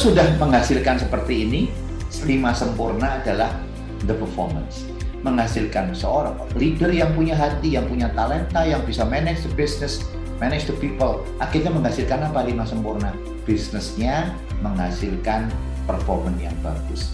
sudah menghasilkan seperti ini, lima sempurna adalah the performance. Menghasilkan seorang leader yang punya hati, yang punya talenta, yang bisa manage the business, manage the people. Akhirnya menghasilkan apa lima sempurna? Bisnisnya menghasilkan performance yang bagus.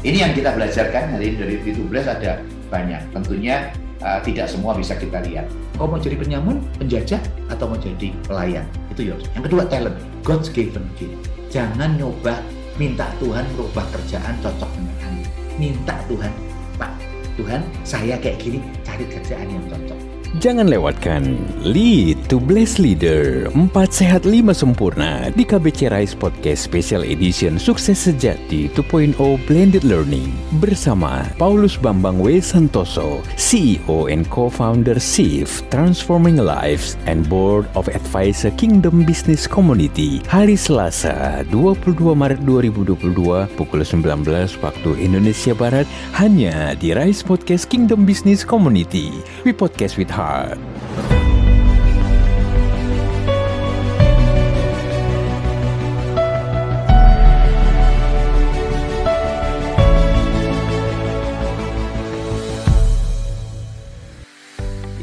Ini yang kita belajarkan hari ini dari P2Bless ada banyak. Tentunya uh, tidak semua bisa kita lihat. Kau mau jadi penyamun, penjajah, atau mau jadi pelayan? Itu yours. Yang kedua talent, God's given gift. Jangan nyoba minta Tuhan merubah kerjaan cocok dengan Anda. Minta Tuhan, Pak, Tuhan saya kayak gini, cari kerjaan yang cocok Jangan lewatkan Lead to Bless Leader 4 Sehat 5 Sempurna di KBC Rise Podcast Special Edition Sukses Sejati 2.0 Blended Learning bersama Paulus Bambang W. Santoso, CEO and Co-Founder SIF Transforming Lives and Board of Advisor Kingdom Business Community hari Selasa 22 Maret 2022 pukul 19 waktu Indonesia Barat hanya di Rise Podcast Kingdom Business Community. We podcast with heart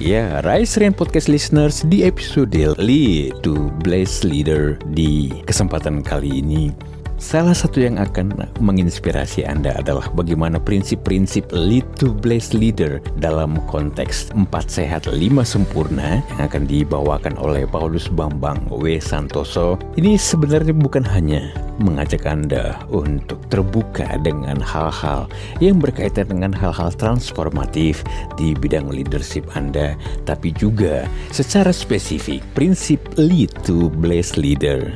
Ya, Rise Rain Podcast listeners di episode Lead to Bless Leader di kesempatan kali ini Salah satu yang akan menginspirasi Anda adalah bagaimana prinsip-prinsip lead to bless leader dalam konteks empat sehat lima sempurna yang akan dibawakan oleh Paulus Bambang W. Santoso. Ini sebenarnya bukan hanya mengajak Anda untuk terbuka dengan hal-hal yang berkaitan dengan hal-hal transformatif di bidang leadership Anda, tapi juga secara spesifik prinsip lead to bless leader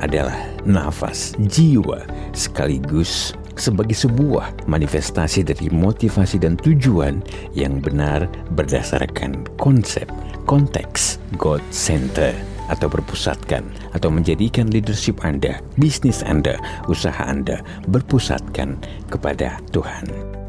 adalah nafas jiwa sekaligus sebagai sebuah manifestasi dari motivasi dan tujuan yang benar berdasarkan konsep konteks God Center atau berpusatkan atau menjadikan leadership Anda, bisnis Anda, usaha Anda berpusatkan kepada Tuhan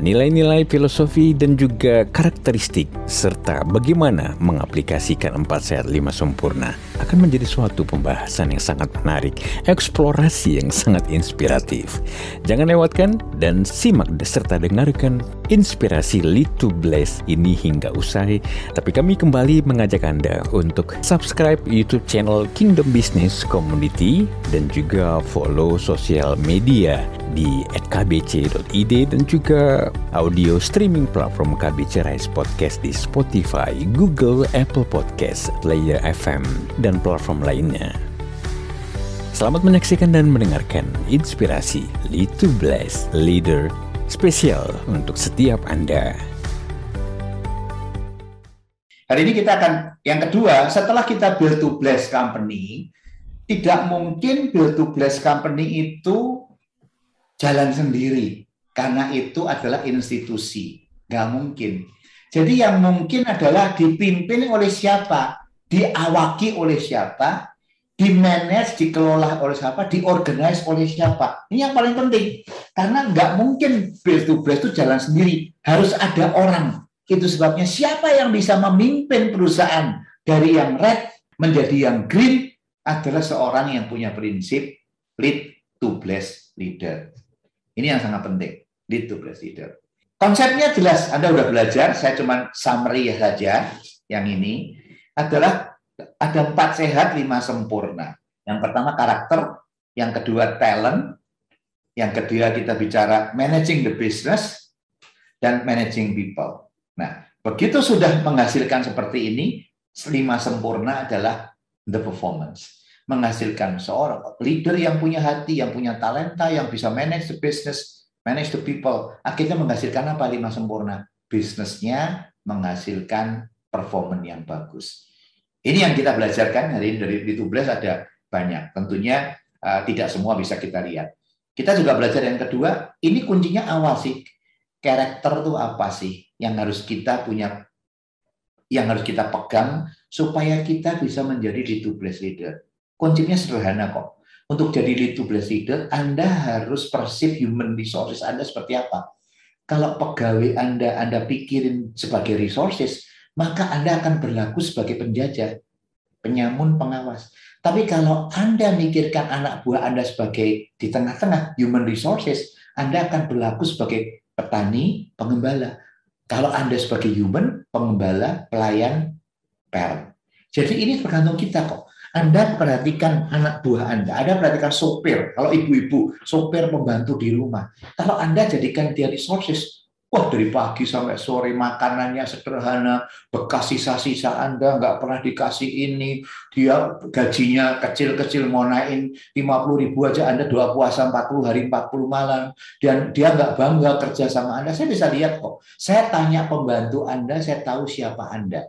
nilai-nilai filosofi dan juga karakteristik serta bagaimana mengaplikasikan empat sehat lima sempurna akan menjadi suatu pembahasan yang sangat menarik, eksplorasi yang sangat inspiratif. Jangan lewatkan dan simak serta dengarkan inspirasi Lead to Bless ini hingga usai. Tapi kami kembali mengajak Anda untuk subscribe YouTube channel Kingdom Business Community dan juga follow sosial media di @kbc.id dan juga audio streaming platform KBC Podcast di Spotify, Google, Apple Podcast, Player FM, dan platform lainnya. Selamat menyaksikan dan mendengarkan inspirasi Lead to Bless Leader spesial untuk setiap Anda. Hari ini kita akan yang kedua, setelah kita build to bless company, tidak mungkin build to bless company itu jalan sendiri karena itu adalah institusi, nggak mungkin. Jadi yang mungkin adalah dipimpin oleh siapa, diawaki oleh siapa, dimanage, dikelola oleh siapa, diorganize oleh siapa. Ini yang paling penting. Karena nggak mungkin base to base itu jalan sendiri. Harus ada orang. Itu sebabnya siapa yang bisa memimpin perusahaan dari yang red menjadi yang green adalah seorang yang punya prinsip lead to bless leader. Ini yang sangat penting, bless leader. Konsepnya jelas, Anda sudah belajar, saya cuma summary saja yang ini adalah ada empat sehat, lima sempurna. Yang pertama karakter, yang kedua talent, yang kedua kita bicara managing the business, dan managing people. Nah, begitu sudah menghasilkan seperti ini, lima sempurna adalah the performance menghasilkan seorang leader yang punya hati, yang punya talenta, yang bisa manage the business, manage the people. Akhirnya menghasilkan apa lima sempurna? Bisnisnya menghasilkan performance yang bagus. Ini yang kita belajarkan hari ini dari di Tubles ada banyak. Tentunya uh, tidak semua bisa kita lihat. Kita juga belajar yang kedua, ini kuncinya awal sih. Karakter itu apa sih yang harus kita punya yang harus kita pegang supaya kita bisa menjadi di leader Konsepnya sederhana kok. Untuk jadi lead leader, Anda harus persip human resources Anda seperti apa. Kalau pegawai Anda Anda pikirin sebagai resources, maka Anda akan berlaku sebagai penjajah, penyamun, pengawas. Tapi kalau Anda mikirkan anak buah Anda sebagai di tengah-tengah human resources, Anda akan berlaku sebagai petani, pengembala. Kalau Anda sebagai human, pengembala, pelayan, parent. Jadi ini tergantung kita kok. Anda perhatikan anak buah Anda, Anda perhatikan sopir, kalau ibu-ibu, sopir pembantu di rumah. Kalau Anda jadikan dia resources, wah dari pagi sampai sore makanannya sederhana, bekas sisa-sisa Anda nggak pernah dikasih ini, dia gajinya kecil-kecil mau naikin 50 ribu aja Anda dua puasa 40 hari 40 malam, dan dia nggak bangga kerja sama Anda, saya bisa lihat kok. Saya tanya pembantu Anda, saya tahu siapa Anda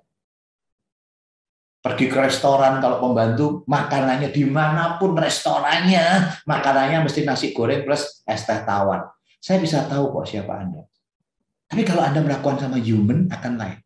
pergi ke restoran kalau pembantu makanannya di mana pun restorannya. Makanannya mesti nasi goreng plus es teh tawar. Saya bisa tahu kok siapa anda. Tapi kalau anda melakukan sama human akan lain.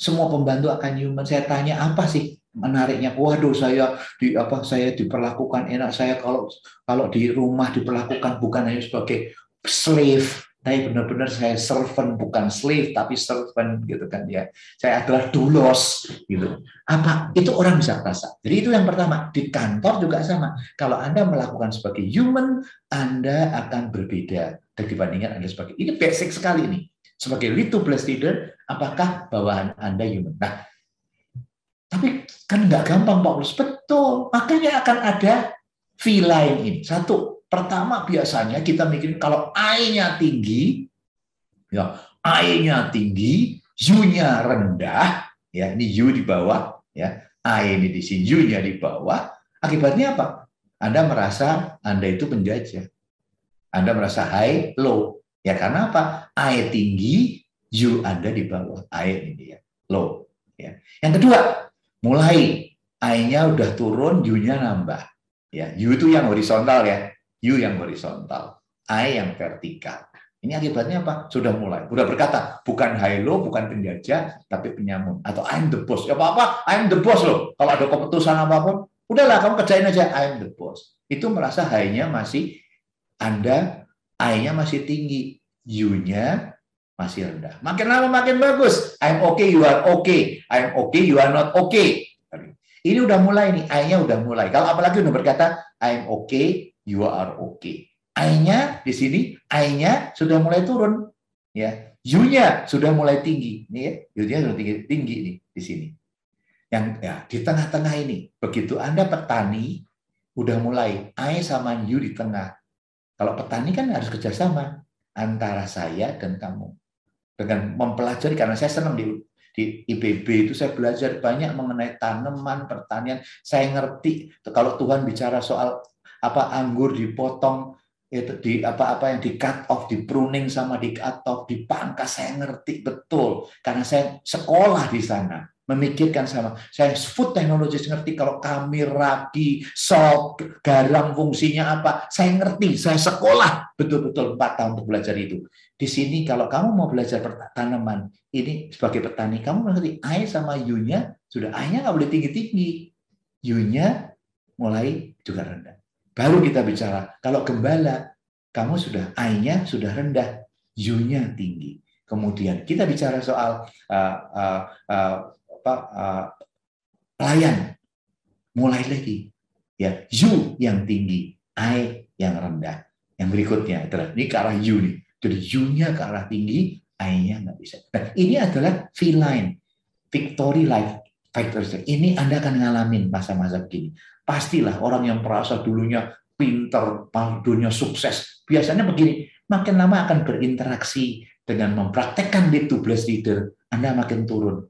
Semua pembantu akan human. Saya tanya apa sih menariknya? Waduh saya di apa saya diperlakukan enak. Saya kalau kalau di rumah diperlakukan bukan hanya sebagai slave tapi benar-benar saya servant bukan slave tapi servant gitu kan ya. Saya adalah dulos gitu. Apa? Itu orang bisa rasa. Jadi itu yang pertama. Di kantor juga sama. Kalau anda melakukan sebagai human anda akan berbeda dibandingkan anda sebagai ini basic sekali ini. Sebagai to bless leader apakah bawahan anda human? Nah tapi kan nggak gampang Pak betul. Makanya akan ada fee lain ini. Satu Pertama biasanya kita mikirin kalau I-nya tinggi, ya I-nya tinggi, U-nya rendah, ya ini U di bawah, ya I ini di sini, U-nya di bawah. Akibatnya apa? Anda merasa Anda itu penjajah. Anda merasa high, low. Ya karena apa? I tinggi, U Anda di bawah. I ini dia, low. Ya. Yang kedua, mulai I-nya udah turun, U-nya nambah. Ya, U itu yang horizontal ya. You yang horizontal, I yang vertikal. Ini akibatnya apa? Sudah mulai. Sudah berkata, bukan high low, bukan penjajah, tapi penyamun. Atau I'm the boss. Ya apa-apa, I'm the boss loh. Kalau ada keputusan apa pun, udahlah kamu kerjain aja, I'm the boss. Itu merasa high-nya masih, Anda, I-nya masih tinggi. You-nya masih rendah. Makin lama makin bagus. I'm okay, you are okay. I'm okay, you are not okay. Ini udah mulai nih, I-nya udah mulai. Kalau apalagi udah berkata, I'm okay, you are okay. I-nya di sini, I-nya sudah mulai turun. ya U-nya sudah mulai tinggi. Nih ya, U-nya sudah tinggi, tinggi nih di sini. Yang ya, di tengah-tengah ini, begitu Anda petani, udah mulai I sama U di tengah. Kalau petani kan harus kerjasama antara saya dan kamu. Dengan mempelajari, karena saya senang di di IPB itu saya belajar banyak mengenai tanaman pertanian. Saya ngerti kalau Tuhan bicara soal apa anggur dipotong itu di apa-apa yang di cut off, di pruning sama di cut off, dipangkas. Saya ngerti betul karena saya sekolah di sana memikirkan sama. Saya food technology ngerti kalau kami ragi salt garam fungsinya apa. Saya ngerti saya sekolah. Betul-betul empat tahun untuk belajar itu. Di sini kalau kamu mau belajar tanaman ini sebagai petani kamu mengerti air sama yunya sudah airnya nggak boleh tinggi tinggi yunya mulai juga rendah Baru kita bicara, kalau gembala, kamu sudah I-nya sudah rendah, U-nya tinggi. Kemudian kita bicara soal uh, uh, uh, uh, pelayan, mulai lagi ya U yang tinggi, I yang rendah. Yang berikutnya adalah ini ke arah U nih. Jadi U-nya ke arah tinggi, I-nya nggak bisa. Nah, ini adalah V-line, victory life factors. Ini Anda akan ngalamin masa-masa begini. Pastilah orang yang merasa dulunya pinter, dunia sukses. Biasanya begini, makin lama akan berinteraksi dengan mempraktekkan lead to bless leader, Anda makin turun.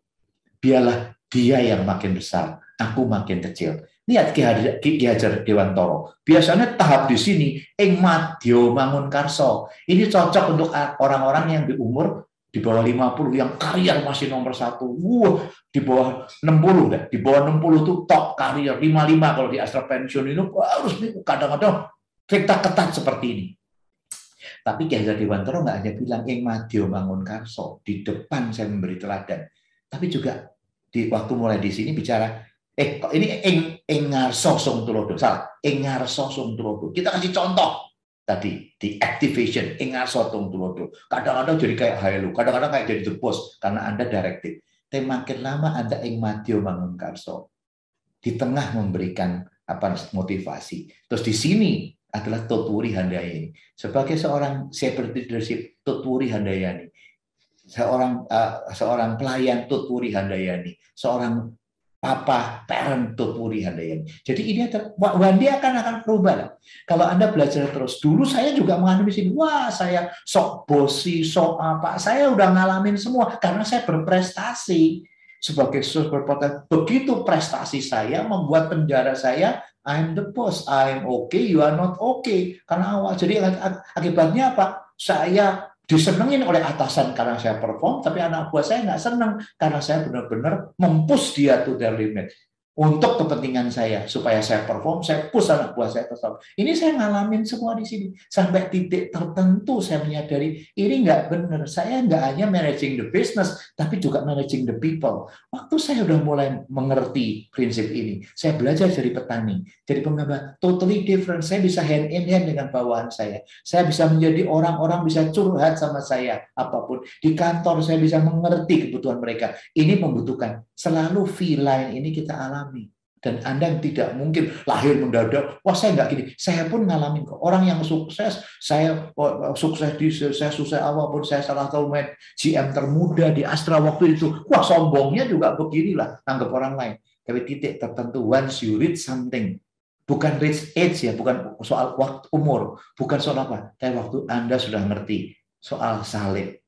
Biarlah dia yang makin besar, aku makin kecil. Lihat Ki Hajar Dewantoro. Biasanya tahap di sini, ing madyo mangun karso. Ini cocok untuk orang-orang yang di umur di bawah 50 yang karier masih nomor satu. Wah, di bawah 60 dah. Di bawah 60 itu top karier. 55 kalau di Astra Pensiun itu harus kadang-kadang kita ketat seperti ini. Tapi Ki Hajar Dewantoro nggak hanya bilang ing madyo bangun karso di depan saya memberi teladan, tapi juga di waktu mulai di sini bicara eh ini ing ing ngarso sung tulodo salah ing ngarso sung tulodo kita kasih contoh tadi di activation ingat sotong tulodo kadang-kadang jadi kayak halu kadang-kadang kayak jadi the karena anda directive. Tapi makin lama anda ing matio bangun karso. Di tengah memberikan apa motivasi. Terus di sini adalah Tuturi Handayani. Sebagai seorang celebrity leadership Tuturi Handayani, seorang uh, seorang pelayan Tuturi Handayani, seorang papa parent Tuturi Handayani. Jadi ini Wandi akan akan berubah. Kalau Anda belajar terus, dulu saya juga mengalami sini, wah saya sok bosi, sok apa, saya udah ngalamin semua karena saya berprestasi sebagai berpotensi. Begitu prestasi saya membuat penjara saya I'm the boss, I'm okay, you are not okay. Karena awal. Jadi akibatnya apa? Saya disenengin oleh atasan karena saya perform, tapi anak buah saya nggak seneng karena saya benar-benar mempus dia to their limit untuk kepentingan saya supaya saya perform, saya push anak buah saya perform. Ini saya ngalamin semua di sini sampai titik tertentu saya menyadari ini nggak benar. Saya nggak hanya managing the business, tapi juga managing the people. Waktu saya udah mulai mengerti prinsip ini, saya belajar jadi petani, jadi pengembang totally different. Saya bisa hand in hand dengan bawahan saya. Saya bisa menjadi orang-orang bisa curhat sama saya apa pun di kantor. Saya bisa mengerti kebutuhan mereka. Ini membutuhkan selalu feline ini kita alami dan Anda tidak mungkin lahir mendadak, wah saya nggak gini. Saya pun ngalamin kok. Orang yang sukses, saya oh, sukses di saya sukses apa pun, saya salah tahu main GM termuda di Astra waktu itu. Wah sombongnya juga beginilah, anggap orang lain. Tapi titik tertentu, once you reach something, bukan reach age ya, bukan soal waktu umur, bukan soal apa. Tapi waktu Anda sudah ngerti soal salib,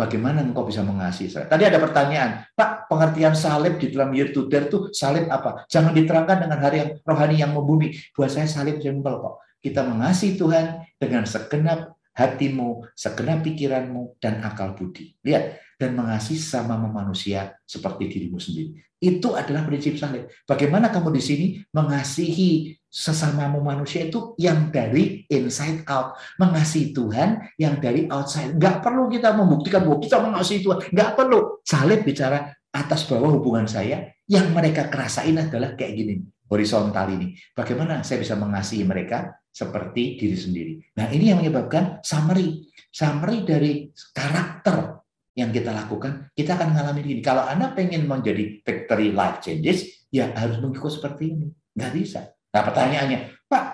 Bagaimana engkau bisa mengasihi saya? Tadi ada pertanyaan, Pak, pengertian salib di dalam year to dare itu salib apa? Jangan diterangkan dengan hari yang rohani yang membumi. Buat saya salib simpel kok. Kita mengasihi Tuhan dengan segenap hatimu, segenap pikiranmu, dan akal budi. Lihat, dan mengasihi sama manusia seperti dirimu sendiri. Itu adalah prinsip salib. Bagaimana kamu di sini mengasihi sesamamu manusia itu yang dari inside out. Mengasihi Tuhan yang dari outside. Nggak perlu kita membuktikan bahwa kita mengasihi Tuhan. Nggak perlu. Salib bicara atas bawah hubungan saya. Yang mereka kerasain adalah kayak gini. Horizontal ini. Bagaimana saya bisa mengasihi mereka seperti diri sendiri. Nah ini yang menyebabkan summary. Summary dari karakter yang kita lakukan, kita akan mengalami ini. Kalau Anda pengen menjadi victory life changes, ya harus mengikut seperti ini. Nggak bisa. Nah pertanyaannya, Pak,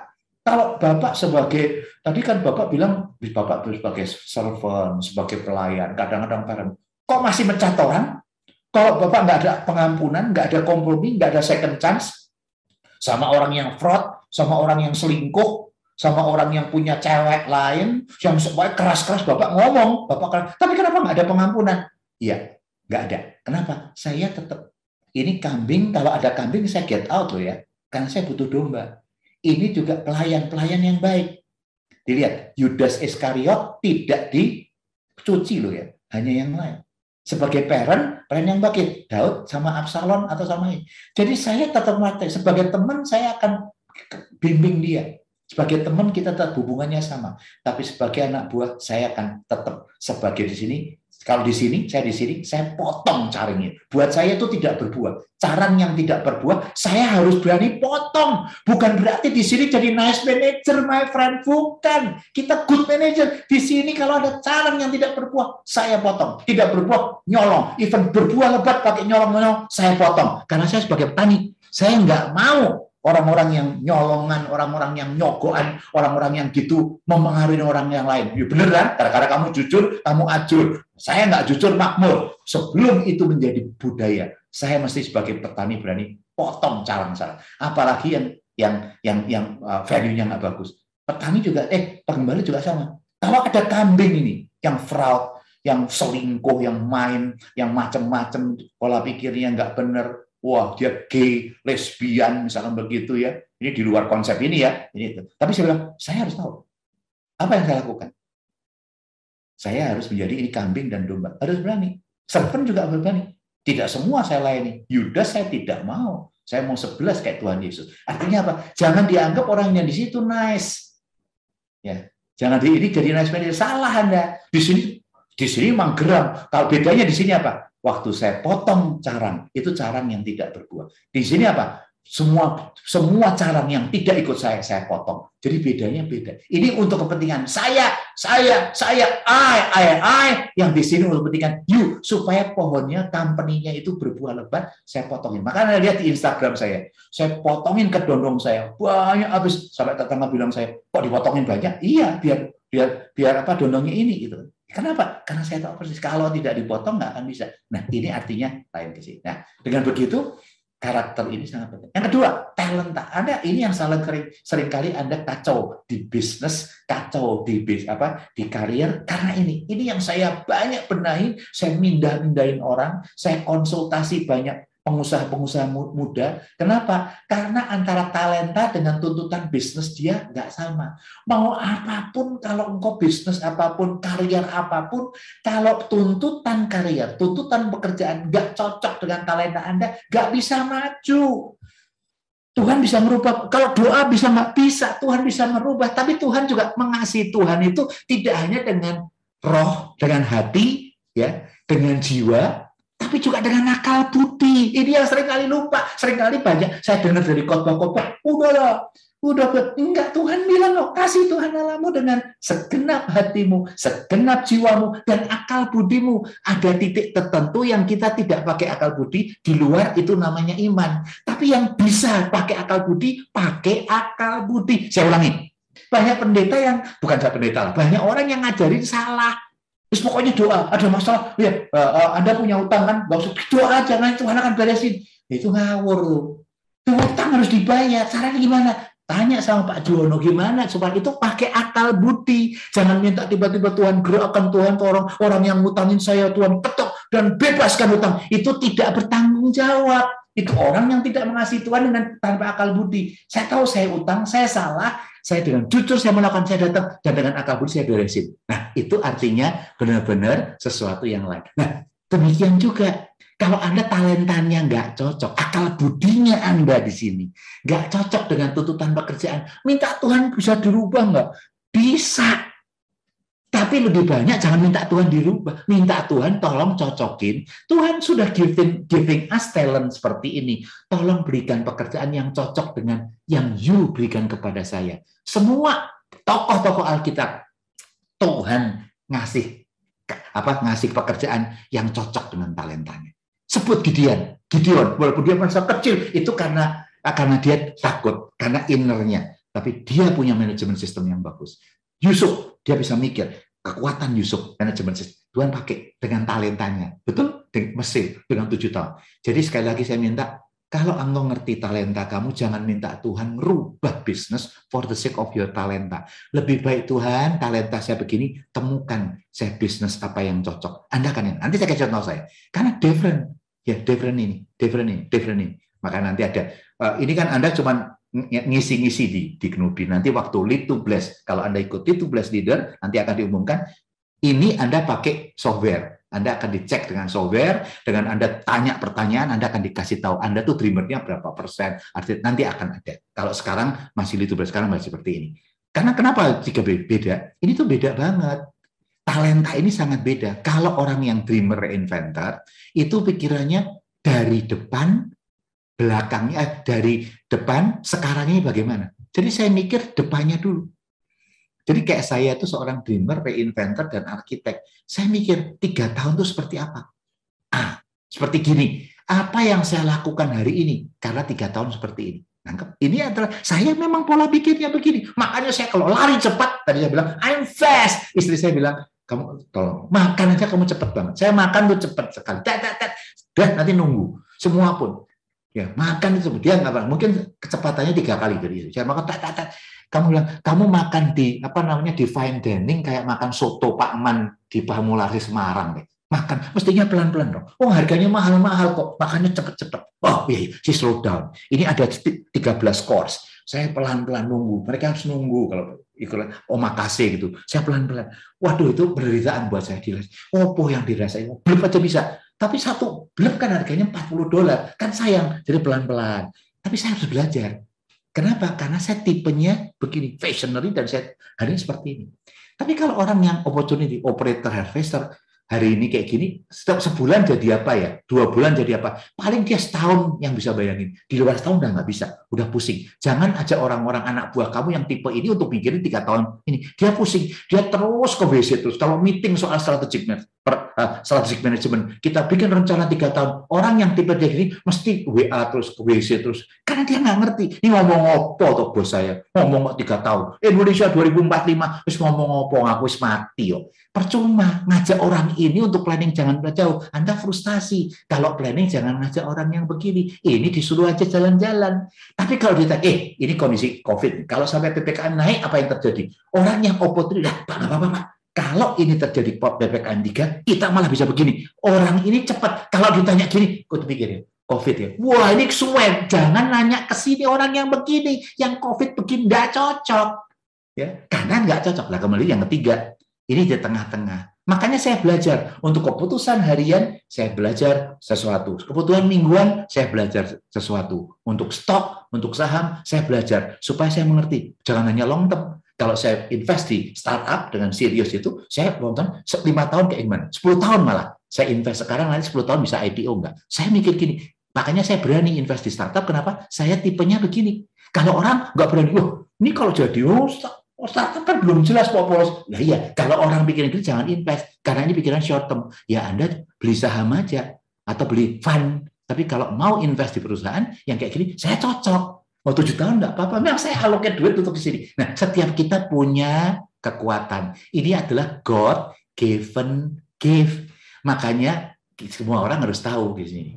kalau Bapak sebagai, tadi kan Bapak bilang, Bapak sebagai servant, sebagai pelayan, kadang-kadang parent, kok masih mencat orang? Kalau Bapak nggak ada pengampunan, nggak ada kompromi, nggak ada second chance, sama orang yang fraud, sama orang yang selingkuh, sama orang yang punya cewek lain, yang sebaik keras-keras Bapak ngomong, Bapak keras, tapi kenapa nggak ada pengampunan? Iya, nggak ada. Kenapa? Saya tetap, ini kambing, kalau ada kambing saya get out loh ya karena saya butuh domba. Ini juga pelayan-pelayan yang baik. Dilihat, Yudas Iskariot tidak dicuci loh ya, hanya yang lain. Sebagai parent, parent yang baik, Daud sama Absalom atau sama ini. Jadi saya tetap mati. Sebagai teman, saya akan bimbing dia. Sebagai teman kita tetap hubungannya sama. Tapi sebagai anak buah, saya akan tetap sebagai di sini kalau di sini, saya di sini, saya potong caringnya. Buat saya itu tidak berbuah. Carang yang tidak berbuah, saya harus berani potong. Bukan berarti di sini jadi nice manager, my friend. Bukan. Kita good manager. Di sini kalau ada carang yang tidak berbuah, saya potong. Tidak berbuah, nyolong. Even berbuah lebat pakai nyolong-nyolong, saya potong. Karena saya sebagai petani, saya nggak mau orang-orang yang nyolongan, orang-orang yang nyogoan, orang-orang yang gitu mempengaruhi orang yang lain. Ya bener kan? Karena kamu jujur, kamu ajur. Saya nggak jujur makmur. Sebelum itu menjadi budaya, saya mesti sebagai petani berani potong calang-calang. Apalagi yang yang yang yang uh, value-nya nggak bagus. Petani juga, eh pengembali juga sama. Kalau ada kambing ini yang fraud, yang selingkuh, yang main, yang macam-macam pola pikirnya nggak benar, wah dia gay, lesbian misalkan begitu ya. Ini di luar konsep ini ya. Ini itu. Tapi saya bilang, saya harus tahu apa yang saya lakukan. Saya harus menjadi ini kambing dan domba. Harus berani. Serpent juga berani. Tidak semua saya layani. Yudas saya tidak mau. Saya mau sebelas kayak Tuhan Yesus. Artinya apa? Jangan dianggap orang yang di situ nice. Ya, jangan di ini jadi nice man. Salah Anda. Di sini di sini memang geram. Kalau bedanya di sini apa? Waktu saya potong carang, itu carang yang tidak berbuah. Di sini apa? semua semua calon yang tidak ikut saya saya potong. Jadi bedanya beda. Ini untuk kepentingan saya, saya, saya, I, I, I. Yang di sini untuk kepentingan you supaya pohonnya, company-nya itu berbuah lebat, saya potongin. Makanya lihat di Instagram saya, saya potongin ke dondong saya banyak habis sampai tetangga bilang saya kok dipotongin banyak? Iya, biar biar biar apa dondongnya ini gitu. Kenapa? Karena saya tahu persis kalau tidak dipotong nggak akan bisa. Nah ini artinya lain ke sini. Nah dengan begitu karakter ini sangat penting. Yang kedua, talenta. Anda ini yang salah sering sering kali Anda kacau di bisnis, kacau di bis apa di karier karena ini. Ini yang saya banyak benahi, saya mindah-mindahin orang, saya konsultasi banyak pengusaha-pengusaha muda. Kenapa? Karena antara talenta dengan tuntutan bisnis dia nggak sama. Mau apa pun, kalau engkau bisnis apa pun, karier apa pun, kalau tuntutan karier, tuntutan pekerjaan nggak cocok dengan talenta Anda, nggak bisa maju. Tuhan bisa merubah, kalau doa bisa nggak bisa, Tuhan bisa merubah. Tapi Tuhan juga mengasihi Tuhan itu tidak hanya dengan roh, dengan hati, ya, dengan jiwa, tapi juga dengan akal budi. Ini yang sering kali lupa, sering kali banyak saya dengar dari khotbah-khotbah, udahlah, udah enggak Tuhan bilang loh, kasih Tuhan Allahmu dengan segenap hatimu, segenap jiwamu dan akal budimu. Ada titik tertentu yang kita tidak pakai akal budi, di luar itu namanya iman. Tapi yang bisa pakai akal budi, pakai akal budi. Saya ulangi, banyak pendeta yang bukan saya pendeta, banyak orang yang ngajarin salah. Terus pokoknya doa, ada masalah, ya uh, Anda punya utang kan, gak usah doa aja, nanti Tuhan akan beresin. Itu ngawur loh. Utang harus dibayar, caranya gimana? Tanya sama Pak Juwono gimana supaya itu pakai akal budi. Jangan minta tiba-tiba Tuhan gerakkan Tuhan orang orang yang ngutangin saya Tuhan ketok dan bebaskan utang. Itu tidak bertanggung jawab. Itu orang yang tidak mengasihi Tuhan dengan tanpa akal budi. Saya tahu saya utang, saya salah, saya dengan jujur saya melakukan saya datang dan dengan akal budi saya beresin. Nah, itu artinya benar-benar sesuatu yang lain. Nah, demikian juga kalau Anda talentanya nggak cocok, akal budinya Anda di sini nggak cocok dengan tuntutan pekerjaan, minta Tuhan bisa dirubah nggak? Bisa. Tapi lebih banyak jangan minta Tuhan dirubah, minta Tuhan tolong cocokin. Tuhan sudah giving giving us talent seperti ini. Tolong berikan pekerjaan yang cocok dengan yang you berikan kepada saya. Semua tokoh-tokoh Alkitab Tuhan ngasih apa ngasih pekerjaan yang cocok dengan talentanya. Sebut Gideon, Gideon walaupun dia merasa kecil itu karena karena dia takut, karena innernya. Tapi dia punya manajemen sistem yang bagus. Yusuf, dia bisa mikir, kekuatan Yusuf manajemen. Tuhan pakai dengan talentanya. Betul? Dengan Mesir, dengan tujuh tahun. Jadi sekali lagi saya minta, kalau engkau ngerti talenta kamu, jangan minta Tuhan merubah bisnis for the sake of your talenta. Lebih baik Tuhan, talenta saya begini, temukan saya bisnis apa yang cocok. Anda kan. Nanti saya kasih contoh saya. Karena different. Ya, different ini, different ini, different ini. Maka nanti ada. Uh, ini kan Anda cuma ngisi-ngisi di, di Knubi. Nanti waktu lead to bless, kalau Anda ikut lead to bless leader, nanti akan diumumkan, ini Anda pakai software anda akan dicek dengan software, dengan Anda tanya pertanyaan, Anda akan dikasih tahu Anda tuh dreamernya berapa persen, artinya nanti akan ada. Kalau sekarang masih itu sekarang masih seperti ini. Karena kenapa jika beda? Ini tuh beda banget. Talenta ini sangat beda. Kalau orang yang dreamer inventor, itu pikirannya dari depan, belakangnya, eh, dari depan, sekarang ini bagaimana. Jadi saya mikir depannya dulu. Jadi kayak saya itu seorang dreamer, reinventor, dan arsitek. Saya mikir tiga tahun itu seperti apa? Ah, seperti gini. Apa yang saya lakukan hari ini? Karena tiga tahun seperti ini. Nangkep? Ini adalah saya memang pola pikirnya begini. Makanya saya kalau lari cepat, tadi saya bilang I'm fast. Istri saya bilang kamu tolong makan aja kamu cepat banget. Saya makan tuh cepat sekali. Tet. Dan nanti nunggu. Semua pun. Ya, makan itu dia nggak mungkin kecepatannya tiga kali dari itu. Saya makan tet, tet, tet. Kamu bilang, kamu makan di apa namanya di fine dining kayak makan soto Pak Man di Pamulari Semarang deh. Makan, mestinya pelan-pelan dong. Oh harganya mahal-mahal kok, makannya cepet-cepet. Oh iya, iya, si slow down. Ini ada 13 course. Saya pelan-pelan nunggu. Mereka harus nunggu kalau ikut omakase gitu. Saya pelan-pelan. Waduh itu penderitaan buat saya di Opo yang dirasain, belum aja bisa. Tapi satu belum kan harganya 40 dolar. Kan sayang, jadi pelan-pelan. Tapi saya harus belajar. Kenapa? Karena saya tipenya begini, visionary dan saya hari ini seperti ini. Tapi kalau orang yang opportunity, operator, harvester, hari ini kayak gini, setiap sebulan jadi apa ya? Dua bulan jadi apa? Paling dia setahun yang bisa bayangin. Di luar setahun udah nggak bisa, udah pusing. Jangan aja orang-orang anak buah kamu yang tipe ini untuk mikirin tiga tahun ini. Dia pusing, dia terus ke WC terus. Kalau meeting soal strategic per, uh, strategic management, kita bikin rencana tiga tahun. Orang yang tipe dia gini mesti WA terus WC terus, karena dia nggak ngerti. Ini ngomong apa tuh bos saya? Ngomong tiga tahun. Indonesia 2045, terus ngomong apa? Aku mati yo. Percuma ngajak orang ini untuk planning jangan jauh. Anda frustasi. Kalau planning jangan ngajak orang yang begini. Ini disuruh aja jalan-jalan. Tapi kalau ditanya, eh ini kondisi COVID. Kalau sampai PPKM naik, apa yang terjadi? Orang yang oportunis, Pak, Pak, Pak, Pak. Kalau ini terjadi PPKM 3, kita malah bisa begini. Orang ini cepat. Kalau ditanya gini, kok pikirin, COVID ya. Wah ini suwe, jangan nanya ke sini orang yang begini, yang COVID begini nggak cocok. Ya, karena nggak cocok. Lah kembali yang ketiga, ini di tengah-tengah. Makanya saya belajar untuk keputusan harian saya belajar sesuatu. Kebutuhan mingguan saya belajar sesuatu. Untuk stok, untuk saham saya belajar supaya saya mengerti. Jangan hanya long term. Kalau saya invest di startup dengan serius itu, saya term 5 tahun kayak gimana? 10 tahun malah. Saya invest sekarang nanti 10 tahun bisa IPO enggak. Saya mikir gini, makanya saya berani invest di startup. Kenapa? Saya tipenya begini. Kalau orang nggak berani, wah ini kalau jadi oh, Oh, startup kan belum jelas Pak Polos. Nah iya, kalau orang bikin itu jangan invest, karena ini pikiran short term. Ya Anda beli saham aja, atau beli fund. Tapi kalau mau invest di perusahaan yang kayak gini, saya cocok. Mau tujuh tahun enggak apa-apa, memang saya allocate duit untuk di sini. Nah, setiap kita punya kekuatan. Ini adalah God given gift. Makanya semua orang harus tahu di sini.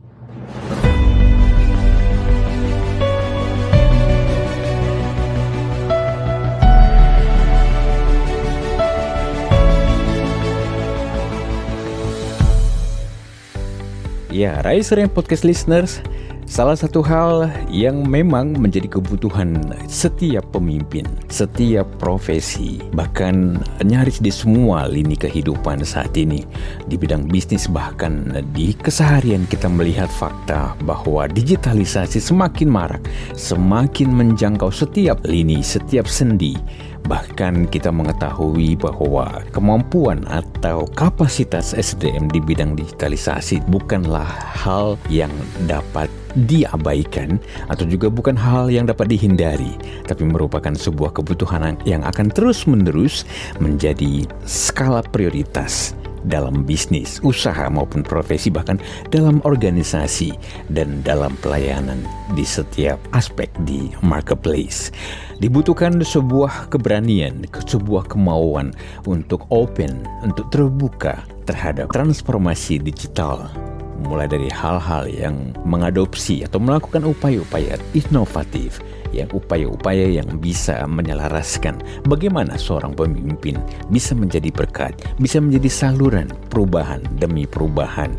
Ya, Rise Rank Podcast Listeners, salah satu hal yang memang menjadi kebutuhan setiap pemimpin, setiap profesi, bahkan nyaris di semua lini kehidupan saat ini, di bidang bisnis bahkan di keseharian kita melihat fakta bahwa digitalisasi semakin marak, semakin menjangkau setiap lini, setiap sendi, Bahkan kita mengetahui bahwa kemampuan atau kapasitas SDM di bidang digitalisasi bukanlah hal yang dapat diabaikan atau juga bukan hal yang dapat dihindari, tapi merupakan sebuah kebutuhan yang akan terus-menerus menjadi skala prioritas dalam bisnis, usaha maupun profesi bahkan dalam organisasi dan dalam pelayanan di setiap aspek di marketplace. Dibutuhkan sebuah keberanian, sebuah kemauan untuk open, untuk terbuka terhadap transformasi digital mulai dari hal-hal yang mengadopsi atau melakukan upaya-upaya inovatif yang upaya-upaya yang bisa menyelaraskan bagaimana seorang pemimpin bisa menjadi berkat, bisa menjadi saluran perubahan demi perubahan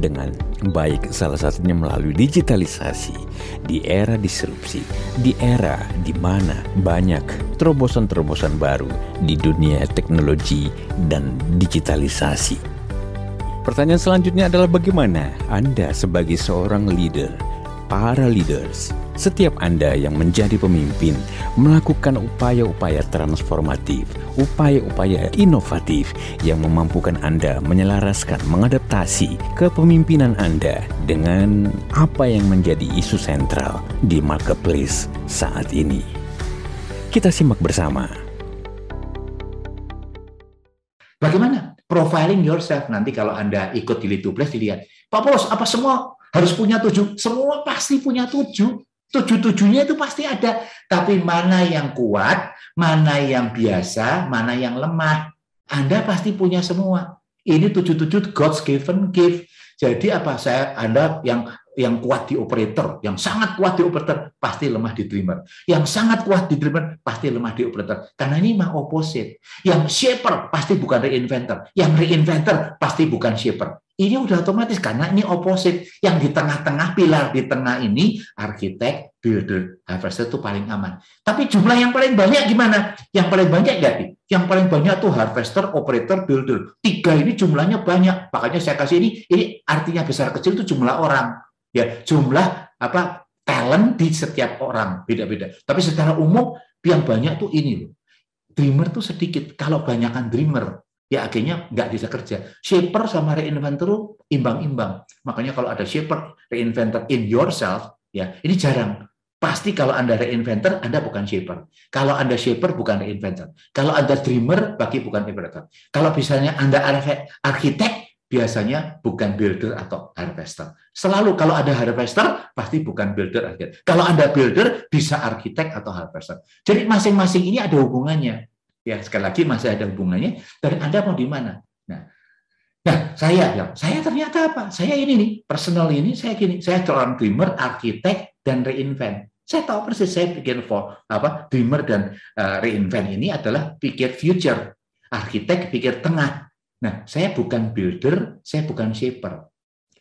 dengan baik salah satunya melalui digitalisasi di era disrupsi, di era di mana banyak terobosan-terobosan baru di dunia teknologi dan digitalisasi. Pertanyaan selanjutnya adalah bagaimana Anda sebagai seorang leader, para leaders, setiap Anda yang menjadi pemimpin melakukan upaya-upaya transformatif, upaya-upaya inovatif yang memampukan Anda menyelaraskan, mengadaptasi kepemimpinan Anda dengan apa yang menjadi isu sentral di marketplace saat ini. Kita simak bersama. Bagaimana profiling yourself nanti kalau Anda ikut di Litublas dilihat, Pak Polos, apa semua harus punya tujuh? Semua pasti punya tujuh Tujuh-tujuhnya itu pasti ada. Tapi mana yang kuat, mana yang biasa, mana yang lemah. Anda pasti punya semua. Ini tujuh-tujuh God's given gift. Jadi apa saya Anda yang yang kuat di operator, yang sangat kuat di operator, pasti lemah di dreamer. Yang sangat kuat di dreamer, pasti lemah di operator. Karena ini mah opposite. Yang shaper pasti bukan reinventor. Yang reinventor pasti bukan shaper. Ini udah otomatis karena ini opposite. Yang di tengah-tengah pilar di tengah ini arsitek, builder, harvester itu paling aman. Tapi jumlah yang paling banyak gimana? Yang paling banyak nih? Yang paling banyak tuh harvester, operator, builder. Tiga ini jumlahnya banyak. Makanya saya kasih ini, ini artinya besar kecil itu jumlah orang. Ya, jumlah apa talent di setiap orang beda-beda. Tapi secara umum yang banyak tuh ini loh. Dreamer tuh sedikit. Kalau banyakkan dreamer, ya akhirnya nggak bisa kerja. Shaper sama reinventor imbang-imbang. Makanya kalau ada shaper, reinventor in yourself, ya ini jarang. Pasti kalau Anda reinventor, Anda bukan shaper. Kalau Anda shaper, bukan reinventor. Kalau Anda dreamer, bagi bukan inventor. Kalau misalnya Anda arsitek, biasanya bukan builder atau harvester. Selalu kalau ada harvester, pasti bukan builder. Kalau Anda builder, bisa arsitek atau harvester. Jadi masing-masing ini ada hubungannya. Ya, sekali lagi masih ada hubungannya. Dan Anda mau di mana? Nah, nah saya ya, saya ternyata apa? Saya ini nih, personal ini saya gini. Saya seorang dreamer, arsitek, dan reinvent. Saya tahu persis saya bikin for apa dreamer dan uh, reinvent ini adalah pikir future, arsitek pikir tengah. Nah, saya bukan builder, saya bukan shaper.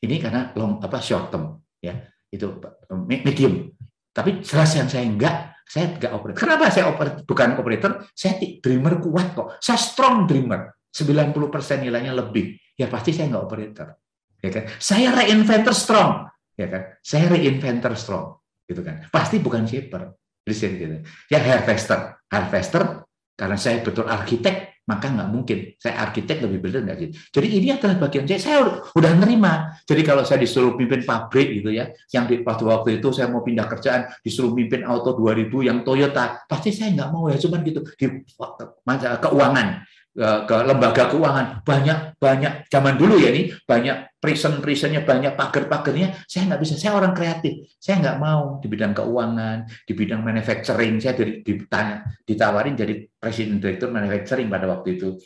Ini karena long apa short term ya, itu medium. Tapi jelas yang saya enggak, saya enggak operator. Kenapa saya operator, bukan operator? Saya dreamer kuat kok. Saya strong dreamer. 90% nilainya lebih. Ya pasti saya enggak operator. Ya kan? Saya reinventor strong, ya kan? Saya reinventor strong gitu kan. Pasti bukan shaper. Jadi gitu. Ya harvester, harvester karena saya betul arsitek maka nggak mungkin saya arsitek lebih benar nggak gitu. Jadi ini adalah bagian saya. Saya udah nerima. Jadi kalau saya disuruh pimpin pabrik gitu ya, yang di waktu waktu itu saya mau pindah kerjaan disuruh pimpin auto 2000 yang Toyota, pasti saya nggak mau ya. Cuman gitu di keuangan ke lembaga keuangan banyak banyak zaman dulu ya ini banyak prison prisonnya banyak pagar pagarnya saya nggak bisa saya orang kreatif saya nggak mau di bidang keuangan di bidang manufacturing saya ditanya ditawarin jadi presiden direktur manufacturing pada waktu itu